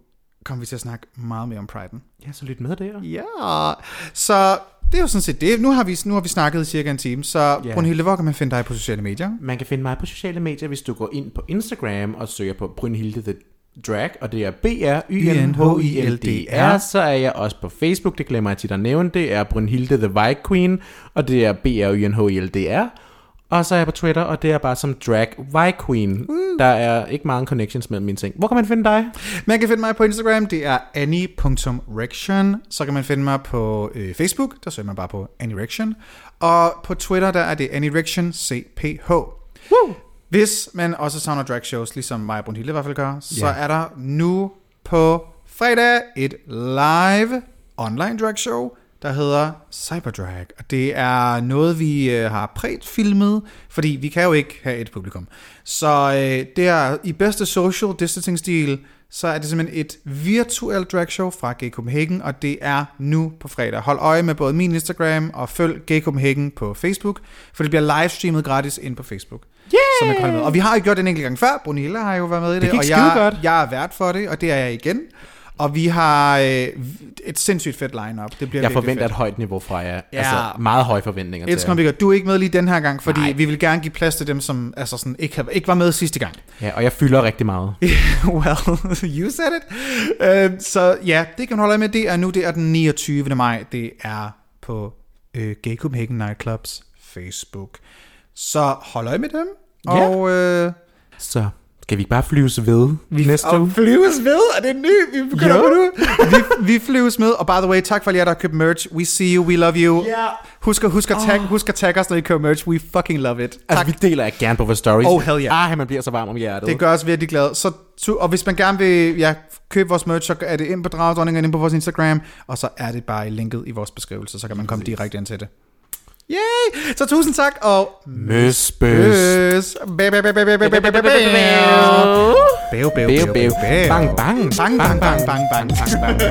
kommer vi til at snakke meget mere om priden. Ja, så lyt med der. Ja, så det er jo sådan set det. Nu har vi, nu har vi snakket i cirka en time, så yeah. Brunhilde, hvor kan man finde dig på sociale medier? Man kan finde mig på sociale medier, hvis du går ind på Instagram og søger på Brynhilde the Drag, og det er b r y n h i l d r Så er jeg også på Facebook, det glemmer jeg tit at nævne. Det er Brynhilde the White Queen, og det er b r y n h i l d r Og så er jeg på Twitter, og det er bare som Drag White Queen. Der er ikke mange connections mellem mine ting. Hvor kan man finde dig? Man kan finde mig på Instagram, det er annie.rection. Så kan man finde mig på øh, Facebook, der søger man bare på annierection. Og på Twitter, der er det annierection cph. Woo! Hvis man også savner drag shows, ligesom mig og Brunhilde i hvert fald gør, så Ja. er der nu på fredag et live online drag show, der hedder Cyberdrag. Og det er noget, vi øh, har præt-filmet, fordi vi kan jo ikke have et publikum. Så øh, det er i bedste social distancing-stil, så er det simpelthen et virtuelt drag show fra Gay Copenhagen, og det er nu på fredag. Hold øje med både min Instagram og følg Gay Copenhagen på Facebook, for det bliver livestreamet gratis ind på Facebook. Yeah! Så man kan holde med. Og vi har jo gjort det en enkelt gang før. Brunhilde har jo været med i det, gik og jeg, godt. jeg er vært for det, og det er jeg igen. Og vi har øh, et sindssygt fedt line-up. Det bliver Jeg forventer fedt. et højt niveau fra jer. Ja. Altså, meget høje forventninger It's til good. Du er ikke med lige den her gang, fordi Nej. vi vil gerne give plads til dem, som altså sådan, ikke, har, ikke var med sidste gang. Ja, og jeg fylder rigtig meget. well, you said it. Uh, så ja, det kan man holde med. Det er nu, det er den 29. maj. Det er på uh, Gay Copenhagen Nightclubs Facebook. Så hold øje med dem. Ja. Og uh, Så skal vi ikke bare flyves ved vi næste og uge? flyves med, og det er ny, vi begynder Jo. nu. Vi, vi flyves med, og by the way, tak for jer, der har købt merch. We see you, we love you. Ja. Husk, at- husk, at tag, husk at tagge os, når I køber merch. We fucking love it. Altså, Tak. vi deler jeg gerne på vores stories. Oh, hell yeah. Ah, man bliver så varm om hjertet. Det gør os virkelig glade. Så, og hvis man gerne vil ja, købe vores merch, så er det ind på Dragdronningen, ind på vores Instagram, og så er det bare i linket i vores beskrivelse, så kan man komme direkte ind til det. Yay! Så tusind tak, og... Møs, bøs. Bæv, bæv, bæv, bæv, bæv, bæv, bæv, bæv, bæv, bæv, Bang, bang. Bang, bang, bang, bang, bang, bang, bang.